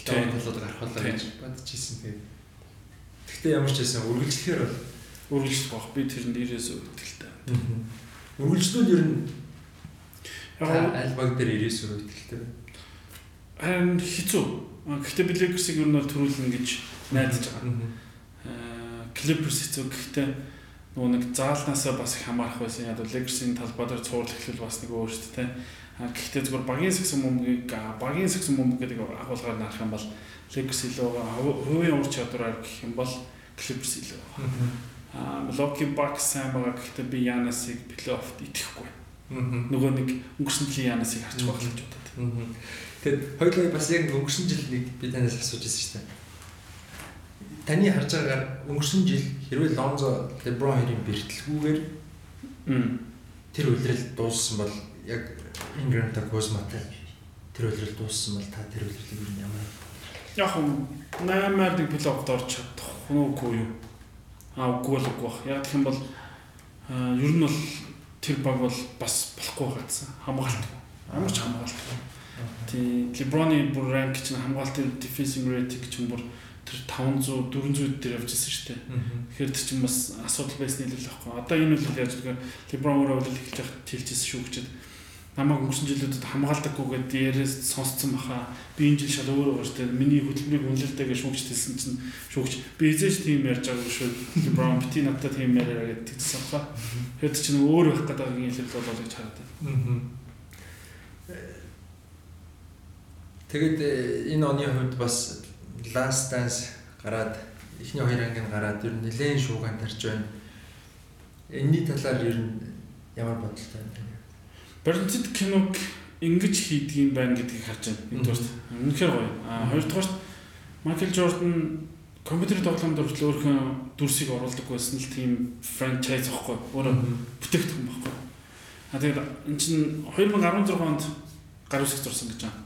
таван талууд гарах болоо гэж бодож ирсэн. Тэгээд Гэхдээ ямар ч байсан үргэлжлэхээр бол үргэлжлэх баг. Би тэрэнд ирээс үүдэлтэй. Үргэлжлүүл ер нь аль баг дээр ирээс үүдэлтэй. Харин хэцүү. Гэхдээ би Lakers-ыг ер нь бол төрүүлнэ гэж найдаж байгаа. Аа Clippers хэцүү. Гэхдээ нөгөө нэг заалнаасаа бас их хамаарах байсан. Яг Lakers-ийн талбай дээр цуурлах эхлэл бас нэг өөр шүү дээ. А гэхдээ зүгээр багийн сагсан мөмгийг багийн сагсан мөмг гэдэг агуулгаар нарах юм бол Lakers илүү хувийн ур чадвараар гэх юм бол Clippers илүү. Аа Milwaukee Bucks сайн байгаа гэхдээ би Янасыг плей-оффт итгэхгүй. Нөгөө нэг өнгөрсөн жилийн Янасыг харж байгаа гэж бодод. Тэгэд хоёулаа бас яг өнгөрсөн жил нэг би танаас асууж байсан шүү дээ. Таны харж байгаагаар өнгөрсөн жил хэрвээ Lonzo LeBron хоёрын бэртэлгүйгээр тэр үйлрэл дууссан бол яг Ingram-тай Kuzma-тай тэр үйлрэл дууссан бол та тэр үйлрэлийг юу ямар яг юм 8-аар нэг плей-оффд орж чадах үгүй юу? Аа үгүй л үгүй бах. Яг гэх юм бол ер нь бол тэр баг бол бас болохгүй байсан. Хамгаалт. Ямар ч хамгаалт. Тий, LeBron-ы бүр ранк чинь хамгаалтын defensive rating чинь бүр тэр 500 400 дээр явж ирсэн шүү дээ. Тэгэхээр тэр чинь бас асуудал байсан юм л байхгүй. Одоо энэ үйл яаж гэвэл LeBron өөрөө үйл эхэлж явах тэлжсэн шүү гэж намайг өнгөрсөн жилүүдэд хамгаалдаггүйгээд дээрээс сонсцсон баха. Би энэ жил шал өөр өөртөө миний хөдөлмөрийг үнэлэлтэй гэж шүүгч хэлсэн чинь шүүгч би эзэж тийм ярьж байгаа шүү. Браун бити надад тийм яриа гэдэг тэгсэн баха. Хэд чинь өөр байх гэдэг юм хэлэл болоо гэж хараад байна. Тэгэд э, энэ оны хувьд бас Last Dance гараад эхний хоёр ангийн гараад ер нь нэлээд шуугаан тарж байна. Энийний талаар ер нь ямар бодолтой байна? Баримтат киног ингэж хийдэг юм байна гэдгийг харж байна. Нэгдүгээр нь үнэхээр гоё. А хоёрдугаар нь Майкл Джордан компьютер тоглоомд хүртэл өөрхөн дүрсийг оруулдаг байсан л тийм франчайз аахгүй өөрөө бүтээгдэхүүн байхгүй. А тэгээд эн чинь 2016 онд гар үсэг зурсан гэж байна.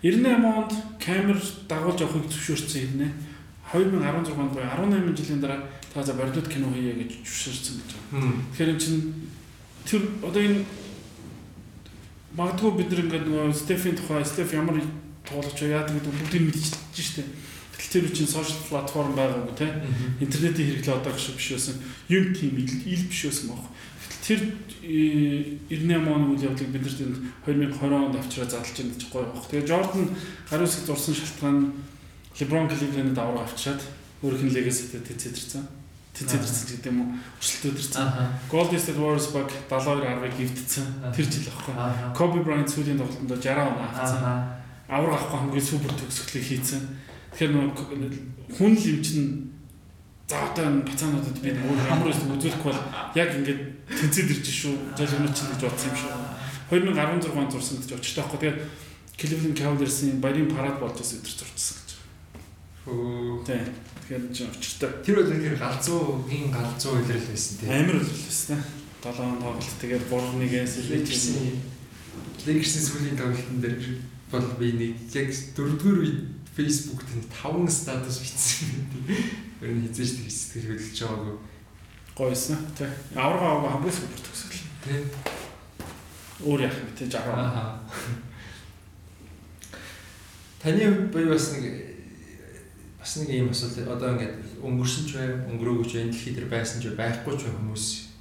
98 онд камер дагуулж явахыг зөвшөөрсөн юм нэ. 2016 онд 18 жилийн дараа та за барилуд кино хийе гэж зөвшөөрсөн гэж байна. Тэгэхээр эн чинь тэр одоо энэ магадгүй бид нэг нөгөө Стефийн тухай Стеф ямар тоглож яадаг гэдэг бүгдийг мэдчихэж штэ. Гэтэл тэр чинь сошиал платформ байгаагүй те. Интернетийн хэрэглээ одоо гэж биш байсан. Юм тийм ил биш байсан баг. Тэр 98 оны үйл явдлыг бид нар 2020 онд авчраа задлж байгаа гэж гоё баг. Тэгээ гарын үсэг зурсан шалтгаан LeBron Cleveland давраг авчираад өөрийнх нь legacy-тэй тэцэдэрсэн тэнцэдэрсэн гэдэг юм уу өрсөлдөд ирсэн. Golden State Warriors баг 72-10-ыг гівдсэн. Тэр жил аахгүй. Kobe Bryant сүүлийн тоглолтод 60 он авсан. Авраг авахгүй хамгийн супер төгсгөлийг хийцэн. Тэгэхээр нөгөө хүн л юм чинь заавтай бацаануудад би өөр ямар өс үзүүлэх бол яг ингээд тэнцэд ирж шүү. Жажигнууд чинь гэж бодсон юм шүү. 2016 онд зурсан гэж очтой байхгүй. Тэгээд Cleveland Cavaliers-ийн баярын парад болж байсан өдөр зурчихсан гэж. Хөө. Тийм. Тэгэхээр чи очиртай. Тэр бол тэгэхээр галзуугийн галзуу илрэл байсан тийм. Амар илрэл байсан. 7 тоглолт тэгээд 3-1-ээс Lakers-ийн Lakers-ийн сүүлийн тоглолтын дээр бол би нэг яг дөрөвдүгээр үед Facebook тэнд 5 статус бичсэн гэдэг. Ер нь хизээч тэр сэтгэл хөдлөж байгаагүй. Гойсон тий. Аврага аваа хамгийн супер төгсгөл. Тий. Өөр яах вэ тий 60. Аа. Таны хувьд бас нэг бас нэг ийм асуулт одоо ингээд өнгөрсөн ч бай, өнгөрөөгүй ч бай, дэлхий дээр байсан ч бай, байхгүй ч хүмүүс.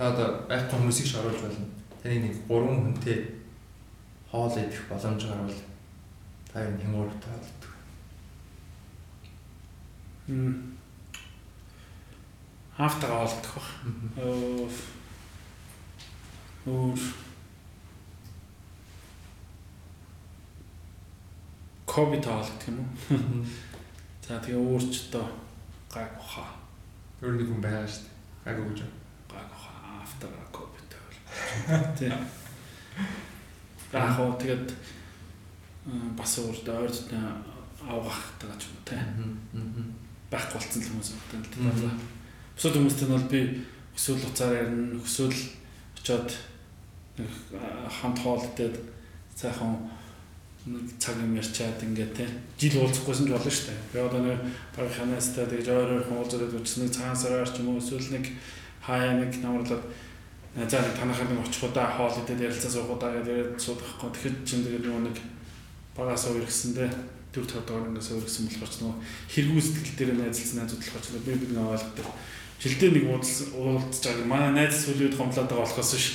Та одоо байхгүй хүмүүсийг ш оруулж болно. Таны нэг гурван хүнтэй хоол идэх боломж гарвал та энэ хямуур таалдаг. Хм. Автагаа олдох баг. Өөр Коби таалагдах юм уу? За тэгээ өөрч одоо гайг баха. Өөр нэг хүн байгаа шүү дээ. Гайг өгч. Гайг баха. Автар коби таавал. Тэ. Яг хоо тэгээд бас өөртөө ойрт авах тагаа ч юм те. Байхгүй болцсон л хүмүүс байна. Бусад хүмүүстэй нь бол би өсөөл уцаар ярина, өсөөл очоод хамт хоол идээд цаахан нэг цаг юм ярьчаад ингээд те жил уулзахгүйсэн ч болно шүү дээ. Би одоо нэг баг ханастай тэгж өөр өөр уулзаад үзсэн нэг цагаан сараар ч юм уу эсвэл нэг хаяа нэг намарлаад за нэг танахаар нэг очихудаа хоол идээд ярилцаа суухудаа тэгээд суудахгүй. Тэгэхэд чинь тэгээд нэг багаас те төр тодор ингээс өөр гисэн болохоор ч нөгөө хэрэгүү сэтгэл дээр найзалсан найзууд болохоор ч би бид нэг ойлгодог. Жилдээ нэг уулзсан уулзж байгаа. Манай найз сүлээд гомдлоод байгаа болохоос биш.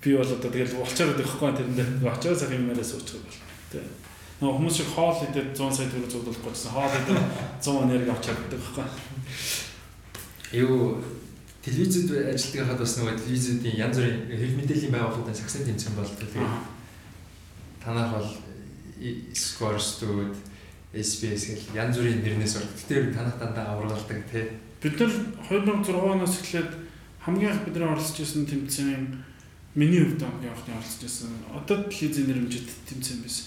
Би бол одоо тэгэл болчоод байхгүй тэрэндээ очоод цаг юм яриа суучих бол. Тэ. Нөгөө хүмүүс шиг хоол идээд 100 сая төгрөг зөвлөх гэсэн хоол идээд 100 нэрийг авч чаддаг байхгүй. Юу телевизэд ажилладаг хахад бас нөгөө телевизүүдийн янз бүрийн хэрэг мэдээллийн байгууллагуудын сагсан тэмцээн болдог. Тэгээд танах бол Scorestud, SBS гэл янз бүрийн нэрнээс бол тэр танах дандаа аваргалдаг тий. Бид нар 2006 оноос эхлээд хамгийн их бидний оролцож байсан тэмцээн Миний хувьд анхны оролцож байсан. Одоо телевизийн нэрмжид тэмцээн байсан.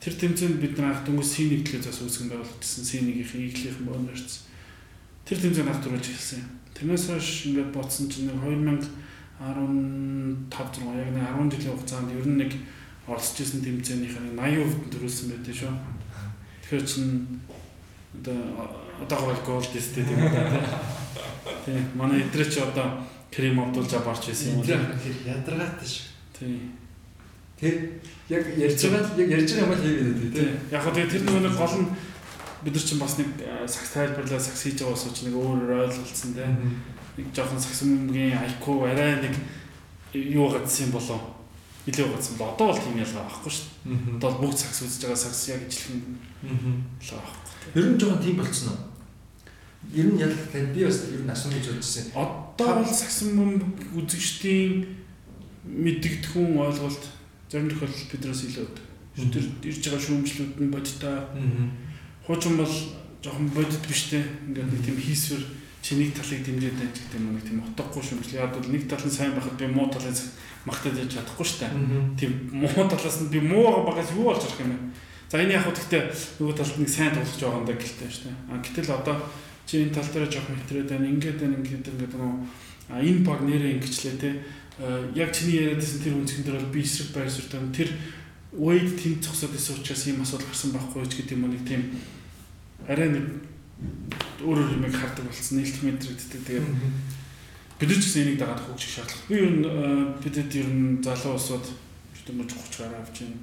Тэр тэмцээнд бид нар анх дөнгөж синийг телевизээс үүсгэн байгуулагдсан. Синийгийнхэн иглийнхэн бонорч. Тэр тэмцээнд анх төрүүлж эхэлсэн. Тэрнээс хойш ингээд бодсон чинь 2015 6 яг нэг 10 жилийн хугацаанд ер нь нэг оролцож байсан тэмцээнийхээ 80% төрүүлсэн байдаг шүү. Тэгэхээр чин одоо одоо гол гол дэстэй тийм үү. Тийм манай эдрээч одоо крем авдуулж аварч байсан юм уу? Ядаргаатай шүү. Тийм. Тэр яг ярьж байгаа яг ярьж байгаа юм л хийгээд байдаг тийм. Яг хөө тэр нэг гол нь бид нар чинь бас нэг сакс тайлбарлаа сакс хийж байгаа ус чинь нэг өөр ойлголцсон тийм. Нэг жоохон саксмгийн IQ арай нэг юу гадсан болоо илүү гадсан болоо. Одоо бол тийм ялгаа байхгүй шүү. Одоо бүгд сакс үзэж байгаа сакс яг ижилхэн л байхгүй. Ер нь жоохон тийм болцсон уу? Ер нь яг тань би бас ер нь асуух гэж бодсон. Одоо бол сагсан бөмбөг үзэгчдийн мэддэгдэх хүн ойлголт зарим тохиолдолд биднээс илүү өд. Тэр ирж байгаа шүүмжлүүд нь бодтой. Хуучин бол жоохон бодит биш те. Ингээд нэг тийм хийсвэр чиний талыг дэмжиж байж гэдэг юм нэг тийм утгагүй шүүмжлэл. Яг бол нэг тал нь сайн байхад би муу талыг магтаад яж чадахгүй дээ. Тийм муу талаас нь би муу багаас юу болж арах юм бэ? За энэ яг хөө гэхдээ нөгөө талд нэг сайн тулж байгаа юм да гэлтэй дээ. А гэтэл одоо чи энэ тал дээр жоох мэтрээд байна. Ингээд байна ингээд ингээд нөгөө энэ баг нэрээ ингэчлээ те. Яг чиний яриадсэн тэр үнцгэн дээр бол би эсрэг байр суурь тэр Wade тэнд зогсоод байсан учраас ийм асуудал гарсан байхгүй ч гэдэг юм нэг тийм арай нэг өөрөөр юмыг хардаг болсон нээлт мэдрэгддэг. Тэгээд бид ч гэсэн энийг дагаад хөгжих шаардлага. Би ер нь бидэд ер нь залуу усууд юм 30 гараа авч юм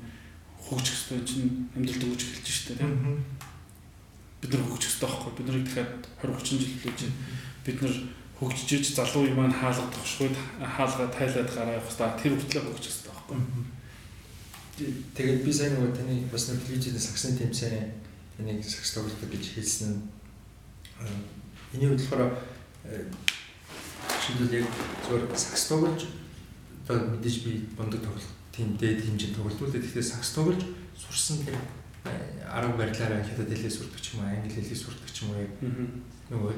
хөгжих хэрэгтэй чинь амьдралд өгч эхэлж штэ тийм бид нар хөгжих хэрэгтэй байхгүй. Бид нарыг дахиад 20 30 жил хүлээж бид нар хөгжиж залуу юм маань хаалгадах шгүй хаалгаа тайлаад гараа явах хэрэгтэй тэр хүртлээр хөгжих хэрэгтэй байхгүй. Тэгээд би сайн нөгөө таны бас нэг телевизэд сагсны тэмцээн таныг сагс тоглодог гэж хэлсэн нь энийг болохоор шийдэл яг зөвхөн сагс тоглож одоо мэдээж би бундаг тоглох тийм дээд хэмжээнд тоглолт. Тэгэхээр сагс тоглож сурсан тэр арга барилаараа хятад хэлээ сурдаг ч юм уу, англи хэлээ сурдаг ч юм уу яг нөгөө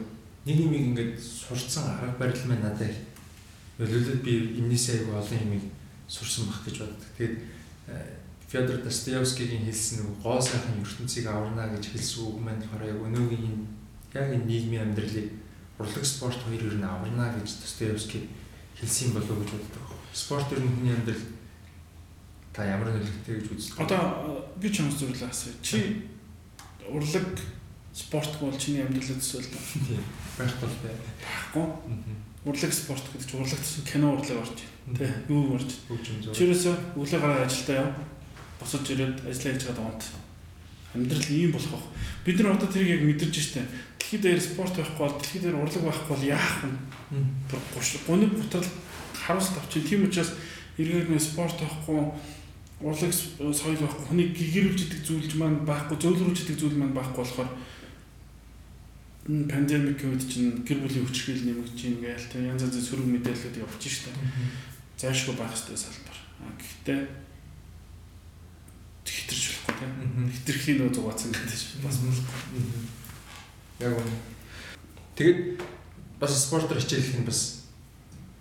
нэг юм ингээд сурцсан арга барил маань надад нөлөөлөд би энэсээ айгу олон юм сурсан бах гэж боддог. Тэгээд Федор Достоевскигийн хэлсэн нөгөө гоо сайхан ертөнцийг аварна гэж хэлсэн үг маань болохоор яг өнөөгийн яг энэ нийгмийн амьдралыг урлаг спорт хоёр ер нь аварна гэж Достоевский хэлсэн болов уу гэж боддог. Спорт ер нь хүний амьдрал Та ямар нөлөөтэй гэж үздэг? Одоо би ч юм зөвлөө асуу. Чи урлаг спорт бол чиний амьдралд. Тийм. Байхгүй бай. Байхгүй. Урлаг спорт гэдэг чинь урлагт чинь кино урлаг орж байна. Тэ. Юу орж. Чирээсээ өглөө гараад ажилдаа яв. Босож ирээд ажиллаа хийж байгаа унт. Амьдрал ийм болох байх. Бид нар одоо тэрийг яг мэдэрч штэ. Дэлхийд дээр спорт байхгүй бол дэлхийд дээр урлаг байхгүй бол яах вэ? Гуниг бутрал харуулт авчих. Тийм учраас эргээд спорт авахгүй урлаг соёл байхгүй хүний гэгэрүүлж идэг зүйл маань байхгүй зөөлрүүлж идэг зүйл маань байхгүй болохоор пандемик үед чинь гэр бүлийн хүчрхийл нэмэгдэж ийн гээл тэ янз янзын сөрөг мэдээлэлүүд явж штэ. Зайшгүй байх хэрэгтэй салбар. Гэхдээ хитэрч болохгүй тэ. Хитрхийн нөө зугаацсан гэдэг бас болохгүй. Яг үнэ. Тэгээд бас спортоор хичээлэх нь бас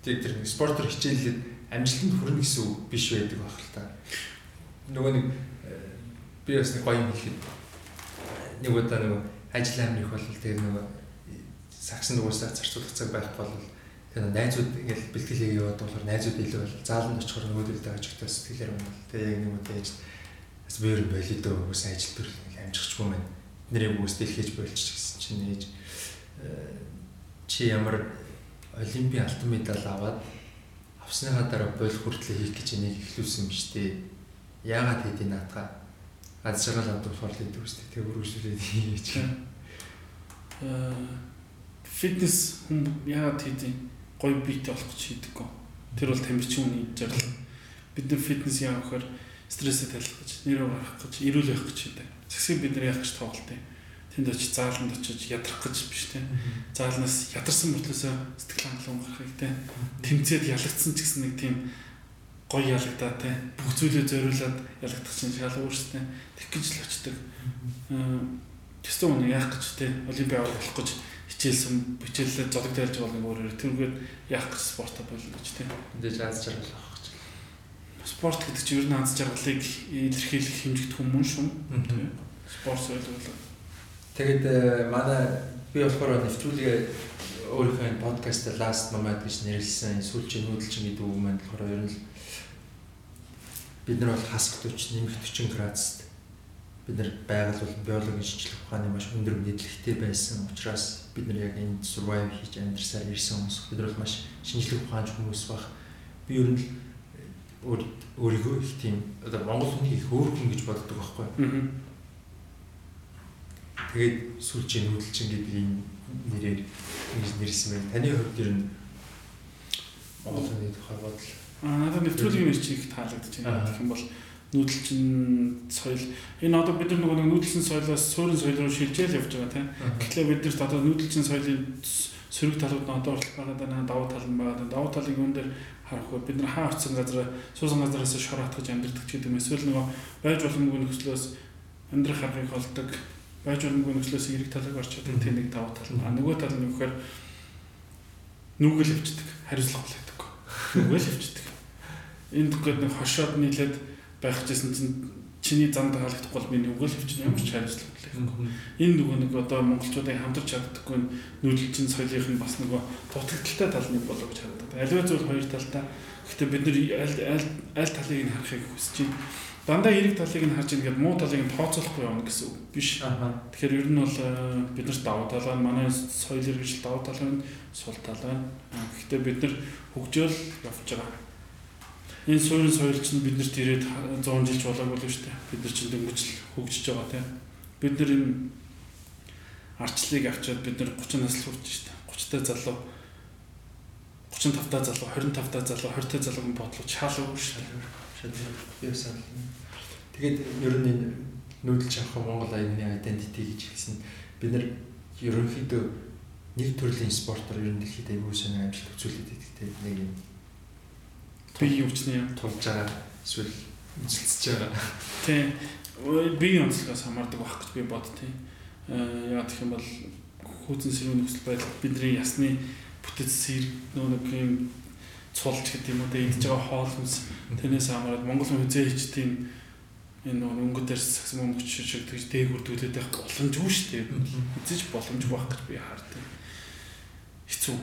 тэг тэр спортоор хичээлээд амжилтанд хүрнэ гэсэн үг биш байдаг байх л та. Нөгөө нэг э, би бас нэг гоё юм хэлэхэд нэг удаа нөгөө ажил амир их бол тэр нөгөө сагсан дугуйсаа зарцуулах цаг байхгүй бол тэр найзууд ингээл бэлтгэлээ яваад болохоор найзууд илүү бол зааланд очихоор нөгөөдөлдөө ажигтаа сэтгэлээр байна. Тэгээ яг нэг удаа яаж бас бээр болидоо ус ажил төрөл амжихчгүй маань нэрийг үс дэлхийж болчих гэсэн чинь ээж э, чи ямар олимпийн алтан медаль аваад авсныхаа дараа болох хүртлээр хийх гэж энийг эхлүүлсэн юм шүү дээ. Яагаад хэдий наатаа аз жаргал авдуулахаар л идэв үстэй. Тэг өргөжлүүлээд хийж. Аа фитнес хүн яагаад хийдэг гоё биетэй болох гэж хийдэггүй. Тэр бол тамирчин хүний жаргал. Бид нар фитнес яах вэхээр стрессээ талах гэж, нэрөө гарах гэж, эрүүл байх гэж хийдэг. Засгийг бид нар яах гэж тоглолт юм тэнд очиж зааланд очиж ядрах гэж биш те. Заалнаас ядарсан мөртлөөсөө сэтгэл хангалуун гарахыг те. Тэмцээд ялагдсан ч гэсэн нэг тийм гоё ялагдаа те. Бүх зүйлээ зориулаад ялагдах чинь шал өөрсдөө тэг гэж л очдөг. Тэстэ үнэ яах гэж те. Олимпиад болох гэж хичээлсэн хичээлээ зодог дайлж байгаа өөрөөр тэргээд яах гэж спортоо болно гэж те. Эндэж аз жаргал авах гэж. Спорт гэдэг чинь ер нь аз жаргалыг илэрхийлэх хэмжигдэх хүмүүс шүү. Спорт соёл Тэгээд э, манай би болохоор нэвтрүүлгээ өөрийнхөө подкаст last moment гэж нэрлсэн сүүлчийн нүүдэлчин гэдэг үг маань болохоор ер нь бид нар бол хаск 40 нэмэх 40 градуст бид нар байгаль бол биологийн шинжилгээ ухааны маш өндөр мэдлэгтэй байсан учраас бид нар яг энд survive хийж амьдарсаар ирсэн хүмүүс бид нар бол маш шинжилгээ ухаанч хүмүүс баг би ер нь өөрийгөө их тийм одоо Монгол хүний их өөр хүн гэж боддог байхгүй. Тэгээд сүүлчийн хөдөлчин гэдэг энэ нэрээр нэрсэн байна. Таны хувьд ер нь Монгол хүний тухай бодол аа надад нэвтрүүлгийн нэр чиг таалагдж байна. Гэх юм бол нүүдэлчин соёл энэ одоо бид нар нөгөө нүүдэлчин соёлоос суурин соёл руу шилжээл явж байгаа тийм. Тэгэхээр бид нарт одоо нүүдэлчин соёлын сөрөг талууд нь одоо оролцох байгаа даа давуу тал нь байгаа. Давуу талыг юун дээр харах вэ? Бид нар хаа очсон газар суусан газараас шороотгож амьдэрдэг ч гэдэг юм. Эсвэл нөгөө байж боломгүй нөхцлөөс амьдрах аргыг олдог байж боломгүй нөхцлөөс эрэг талыг орч чаддаг тийм нэг давуу тал. А нөгөө тал нь вөхөр нүгэл өвчдөг, хариуцлага болдог. Нүгэл өвчдөг. Энд гээд нэг хошоод нийлээд байх гэсэн чинь чиний замд хаалгахгүй бол би нүгэл өвчнө ямар ч хариуцлага болдог. Энэ нөгөө нэг одоо монголчуудын хамтарч чаддаггүй нүүдэлчин соёлын бас нөгөө дутагдaltaй тал нэг болоо гэж харагдаад. Аливаа зүйл хоёр талтай. Гэхдээ бид нар аль аль талыг нь харахыг хүсэж байна дандаа эерэг талыг нь харж ингээд муу талыг нь тооцоолохгүй явна гэсэн үг биш. Тэгэхээр ер нь бол э, бид нарт давуу тал байна. Манай соёл иргэншил давуу тал байна, сул тал байна. Гэхдээ бид нар хөгжөөл явж байгаа. Энэ суурин соёл чинь биднэрт ирээд 100 жилч болоогүй л шүү дээ. Бид нар чинь дөнгөж хөгжиж байгаа тийм. Бид нар энэ арчлыг авчиад бид нар 30 нас хүрч шүү дээ. 30 та залуу 35 та залуу, 25 та залуу, 20 та залуугийн бодлого чаалаагүй шүү дээ санал. Тэгээд ер нь энэ нүүдэлж авах Монгол аяны identity гэж хэлсэн. Бид нар ерөнхийдөө нэг төрлийн спортоор ер нь дэлхийд аягүй сонио амжилт үзүүлээд идэгтэй нэг юм. Би нэ тулж байгаа эсвэл үзэлцэж байгаа. Тийм. Би онцлогоос хамаардаг байх гэж би бодтыг. Э яа гэх юм бол хүүцэн сэрүүн нөхцөл байдал бидний ясны бүтэц сэрэг нөө нэг юм цулж гэдэг юм уу тэ идж байгаа хоол хүнс тэрнээс хамаарат Монгол хүн хизээч тийм энэ өнгө дээр сагсан мөнгө шиг тэгж дээгүр дүүлээд байх боломжгүй шүү дээ. Эзэж боломж байх гэж би хаардаг. Хэцүү.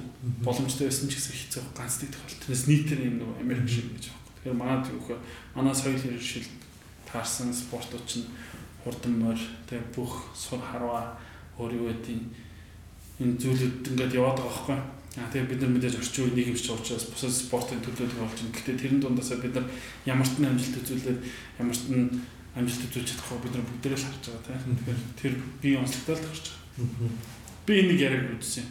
Боломжтой байсан ч гэсэн хэцүү ганцдаг тохиол. Тэрнээс нийтээр юм нэг Америк шиг гэж байна. Тэгэхээр манай түүхээ манай соёл хэрэгшил таарсан спортууд чинь хурдан морь тэг бүх сур харва өөр юу гэдэг энэ зүйлүүд ингээд яваад байгаа байхгүй Аа тэгээ бид нар мэдээж орчин үеийн нийгэмч учраас бусад спортын төлөвлөлт болж байна. Гэхдээ тэрэн дундаасаа бид нар ямарт нь амжилт үзүүлээд ямарт нь амжилт үзүүлж чадахгүй бид нар бүгдээрээ л харж байгаа тийм. Тэгэхээр тэр бие онцлогтой л тохирч байгаа. Би энийг яриаг үзсэн.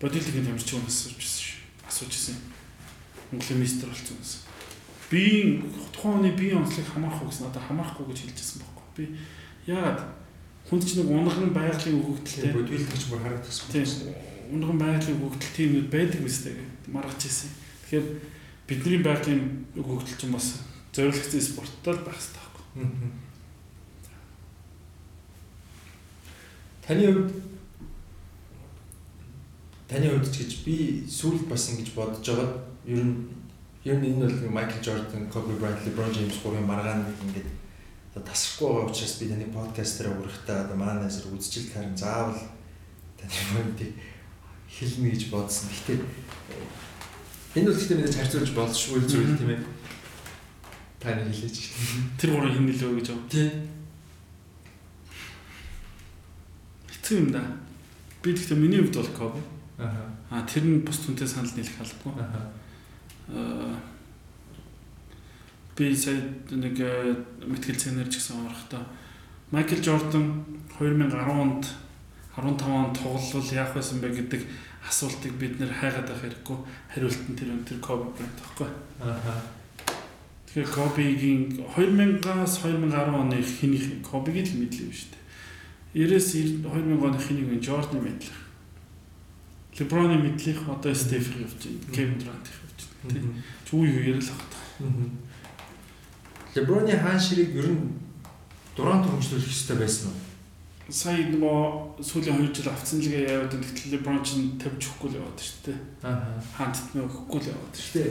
Бодилтгийн тамирчин асууж ирсэн шүү. Асууж ирсэн. Монголын мистер болсон гэсэн. Би тухайн хүний бие онцлог хамаарах гэсэн одоо хамаарахгүй гэж хэлж ирсэн байхгүй. Би яагаад Хүнд ч нэг унган байгалийн өгөгдөлтэй. Бүр хараад тассан. Тийм. Унган байгалийн өгөгдөл тийм нэг байдаг мэт маргаж ирсэн. Тэгэхээр бидний байгалийн өгөгдөл чинь бас зориулагдсан спорттой л байх хэрэгтэй байхгүй. Таны хувьд таны хувьд ч гэж би сүүлд бас ингэж бодож байгаа. Ер нь ер нь энэ бол Майкл Жордан, Коби Брайант, Леброн Джеймс гурван маргаан нэг ингэж тасрахгүй байгаа учраас би таны подкаст дээр уурахтаа одоо манай нэсэр үзчихэл харин заавал таны юмдыг хэлнэ гэж бодсон. Гэхдээ энэ бол гэхдээ мэдээж харьцуулж болшгүй зүйл тийм ээ. Таны хэлээч. Тэр гурав хин нөлөө гэж байна. Тийм хэцүү юм да. Би гэхдээ миний хувьд бол Коби. Аа. Тэр нь бус түнтэй санал нийлэх албагүй. Аа. Би сая нэг э, мэтгэл цэнэр ч гэсэн орохдоо Майкл Жордан 2010 онд 15 онд тоглол яах байсан бэ гэдэг асуултыг бид нэр хайгаад байх хэрэггүй хариулт нь тэр өнтер Коби Брайант байхгүй. Аа. Тэгэхээр Кобигийн 2000-аас 2010 оны хинийх Кобигийн л мэдлээ шүү дээ. 90-с 2000 оны хэнийг вэ? Jordan LeBron-ы мэдлэх одоо Steph явж байна. Kevin Durant явж байна. Чи үе үеэр л багтаа. LeBron-ы хаан ширийг ер нь Durant хөгжлүүлэх хэрэгтэй байсан уу? Сая нөгөө сүүлийн 2 жил авцсан лигээ яваад тэгтэл LeBron ч тавьж өгөхгүй л яваад шүү дээ. Аа. Хаант нөгөхгүй л яваад шүү дээ.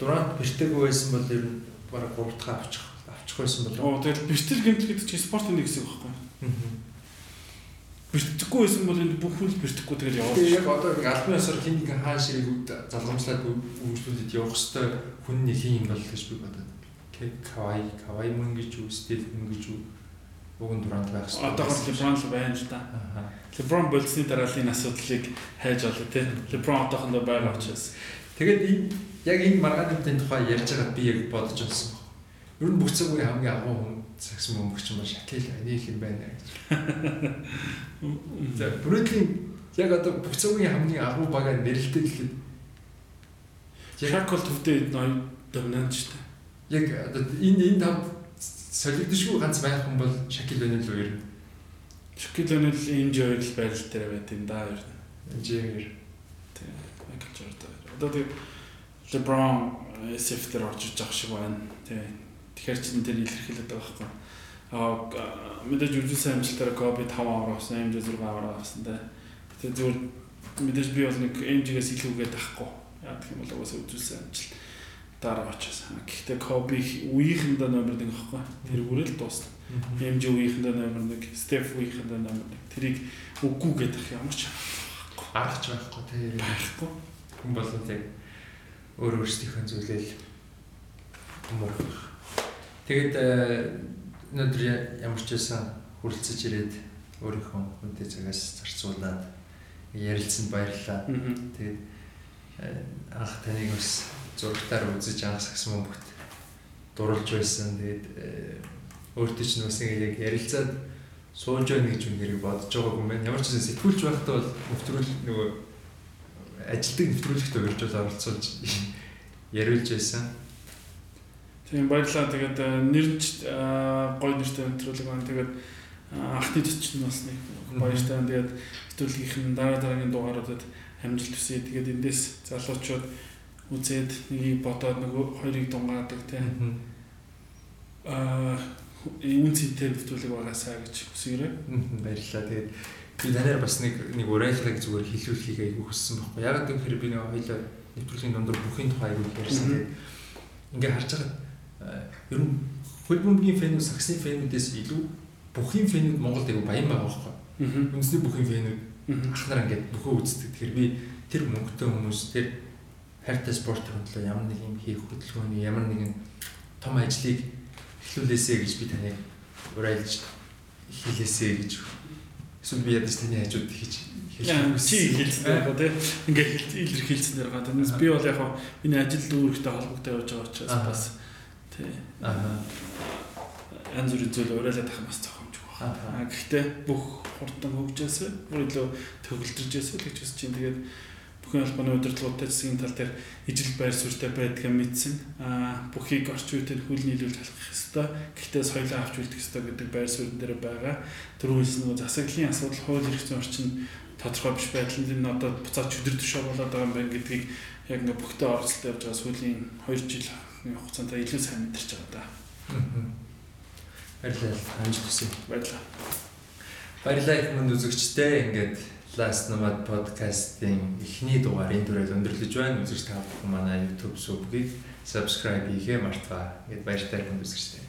Durant бэртэйгүй байсан бол ер нь бараг 3 дахь авчих авчих байсан болов. Оо тэгэл бэртэл гэмтэл гэдэг чинь спортын нэг хэсэг байхгүй. Бэртгэхгүй байсан бол энэ бүх хүн бэртгэхгүй тэгэл яваад. Тэгээ яг одоо нэг албан ёсоор хин нэг хаан ширийг залгамжлаад үйлчлүүлээд явах хэвээр хүн нэг юм бол гэж би бодод. Кавай, кавай мөн гэж үү, стил мөн гэж нь дураанд байх хэрэгтэй. Одоогор LeBron л байна л да. LeBron болсны дараалын асуудлыг хайж олоо тий. LeBron одоохондоо байгаа учраас. Тэгээд энэ яг энэ маргаануудын тухай ярьж байгаа би яг бодож байсан. Ер нь бүх цаг үеийн хамгийн агуу хүн цагс мөнгөч юм шакил нэг юм байна гэж. За Брүклийн яг одоо бүх цагийн хамгийн агуу багаар нэрлэлтэй гэхэд Шакл төвдөө ноён доминант шүү дээ. Яг одоо энэ энэ тав солигдшгүй ганц байх юм бол Шакил байна л уу? Шакил байна л энэ жойл байрал дээр байт юм да ер нь. Жимэр. Тийм. Майкл Жордан. Одоо тэг LeBron SF дээр орж иж байгаа шиг байна. Тийм Тэгэхээр чинь тэр илэрхийлээд байгаа байхгүй. Аа мэдээж үржүүлсэн амжилтаараа Коби 5 аваар авсан, MJ 6 аваар авсан те. Тэгээ зүгээр мэдээж би бол нэг MJ-гээс илүүгээд авахгүй. Яг гэх юм бол угаасаа үржүүлсэн амжилт дараа очиж. Гэхдээ Коби үеийнхэндээ номер 1 авахгүй. Тэр үрэл дуусна. MJ үеийнхэндээ номер 1, Steph үеийнхэндээ номер 1. Тэрийг үгүй гэдэг ямар ч аргач байхгүй тэр байхгүй. Хүн болон яг өөр өөрсдийнхөө зүйлээл хүмүүрх Тэгээд э, өнөөдөр ямар ч байсан хүрэлцэж ирээд өөрийнхөө хүнтэй цагаас зарцуулаад ярилцсанд баярлалаа. Тэгээд э, анх таныг бас зургатаар үзэж анх сагс мөнгөт дурлж байсан. Тэгээд э, өөртөө ч бас яг ярилцаад сууж байна гэж үнээр бодож байгаагүй юм байна. Ямар ч зүйл сэтгүүлч байхдаа бол нэвтрүүл нөгөө ажилтг нэвтрүүлэгт бол оролцуулж яриулж байсан. Тийм баярлалаа. Тэгээд э, нэрч э, гой нэртэй өнтрүүлэг байна. Тэгээд э, анхны төчн бас нэг баяртай байна. Тэгээд нэвтрүүлгийнх нь дараа дараагийн дугааруудад амжилт хүсье. Тэгээд эндээс залуучууд үзээд нэгийг бодоод нөгөө хоёрыг дунгаадаг тийм. Аа үн цэнтэй нэвтрүүлэг байгаасаа гэж хүсээрэй. Баярлалаа. Тэгээд би танаар бас нэг нэг урайлгыг зүгээр хэлүүлэхийг айгүй хүссэн байхгүй. Яг гэвэл би нэг хоёлаа нэвтрүүлгийн дундор бүхний тухай айгүй ярьсан. Ингээ харж байгаа ер нь хөл бөмбөгийн фэнүүд саксны фэнүүдээс илүү бүхий фэнүүд Монголд аягүй баян байгаа байхгүй. Үндэсний бүхий фэнүүд ахнаар ингээд бүхөө үздэг. Тэгэхээр би тэр мөнгөтэй хүмүүс тэр хайртай спорт хөндлөө ямар нэг юм хийх хөдөлгөөний ямар нэгэн том ажлыг эхлүүлээсэй гэж би таныг урайлж хэлээсэй гэж эсвэл би ядаж таны хажууд хийж чи хэлсэн байгаа тийм ингээ илэрхийлсэн байгаа. Тэрнээс би бол яг миний ажил дүүрэгтэй холбогдоо явж байгаа учраас бас Тий. Аа. Янз бүрийн зүйл уриалаад ах бас зохиомжгүй байна. Гэхдээ бүх хурдан хөгжөөсөө бүр илүү төгөлдржөөсөө л гэж үзэж чинь тэгээд бүхэн албаны удирдлагуудтай засгийн тал дээр ижил байр суурьтай байдгаа мэдсэн. Аа бүхийг орчин үеийн хүл нийлүүлж халах ёстой. Гэхдээ соёлоо авч үлдэх ёстой гэдэг байр суурин дээр байгаа. Түрүүнээс нөгөө засаглалын асуудал хууль эрх зүйн орчин тодорхой биш байдал нь одоо буцаад чөдөр төшөө болоод байгаа юм байна гэдгийг яг ингээ бүхтэй оролцолтой явж байгаа сүүлийн 2 жил хугацаанд илүү сайн мэдэрч байгаа да. Баярлалаа. Амжилт хүсье. Баярлалаа. Баярлалаа их манд үзэгчтэй. Ингээд Last Nomad podcast-ийн эхний дугаар энэ дүрээр өндөрлөж байна. Үзэгч та бүхэн манай YouTube сувгийг subscribe хийхээ мартаа. Ингээд баяртай хүнд үзэгчтэй.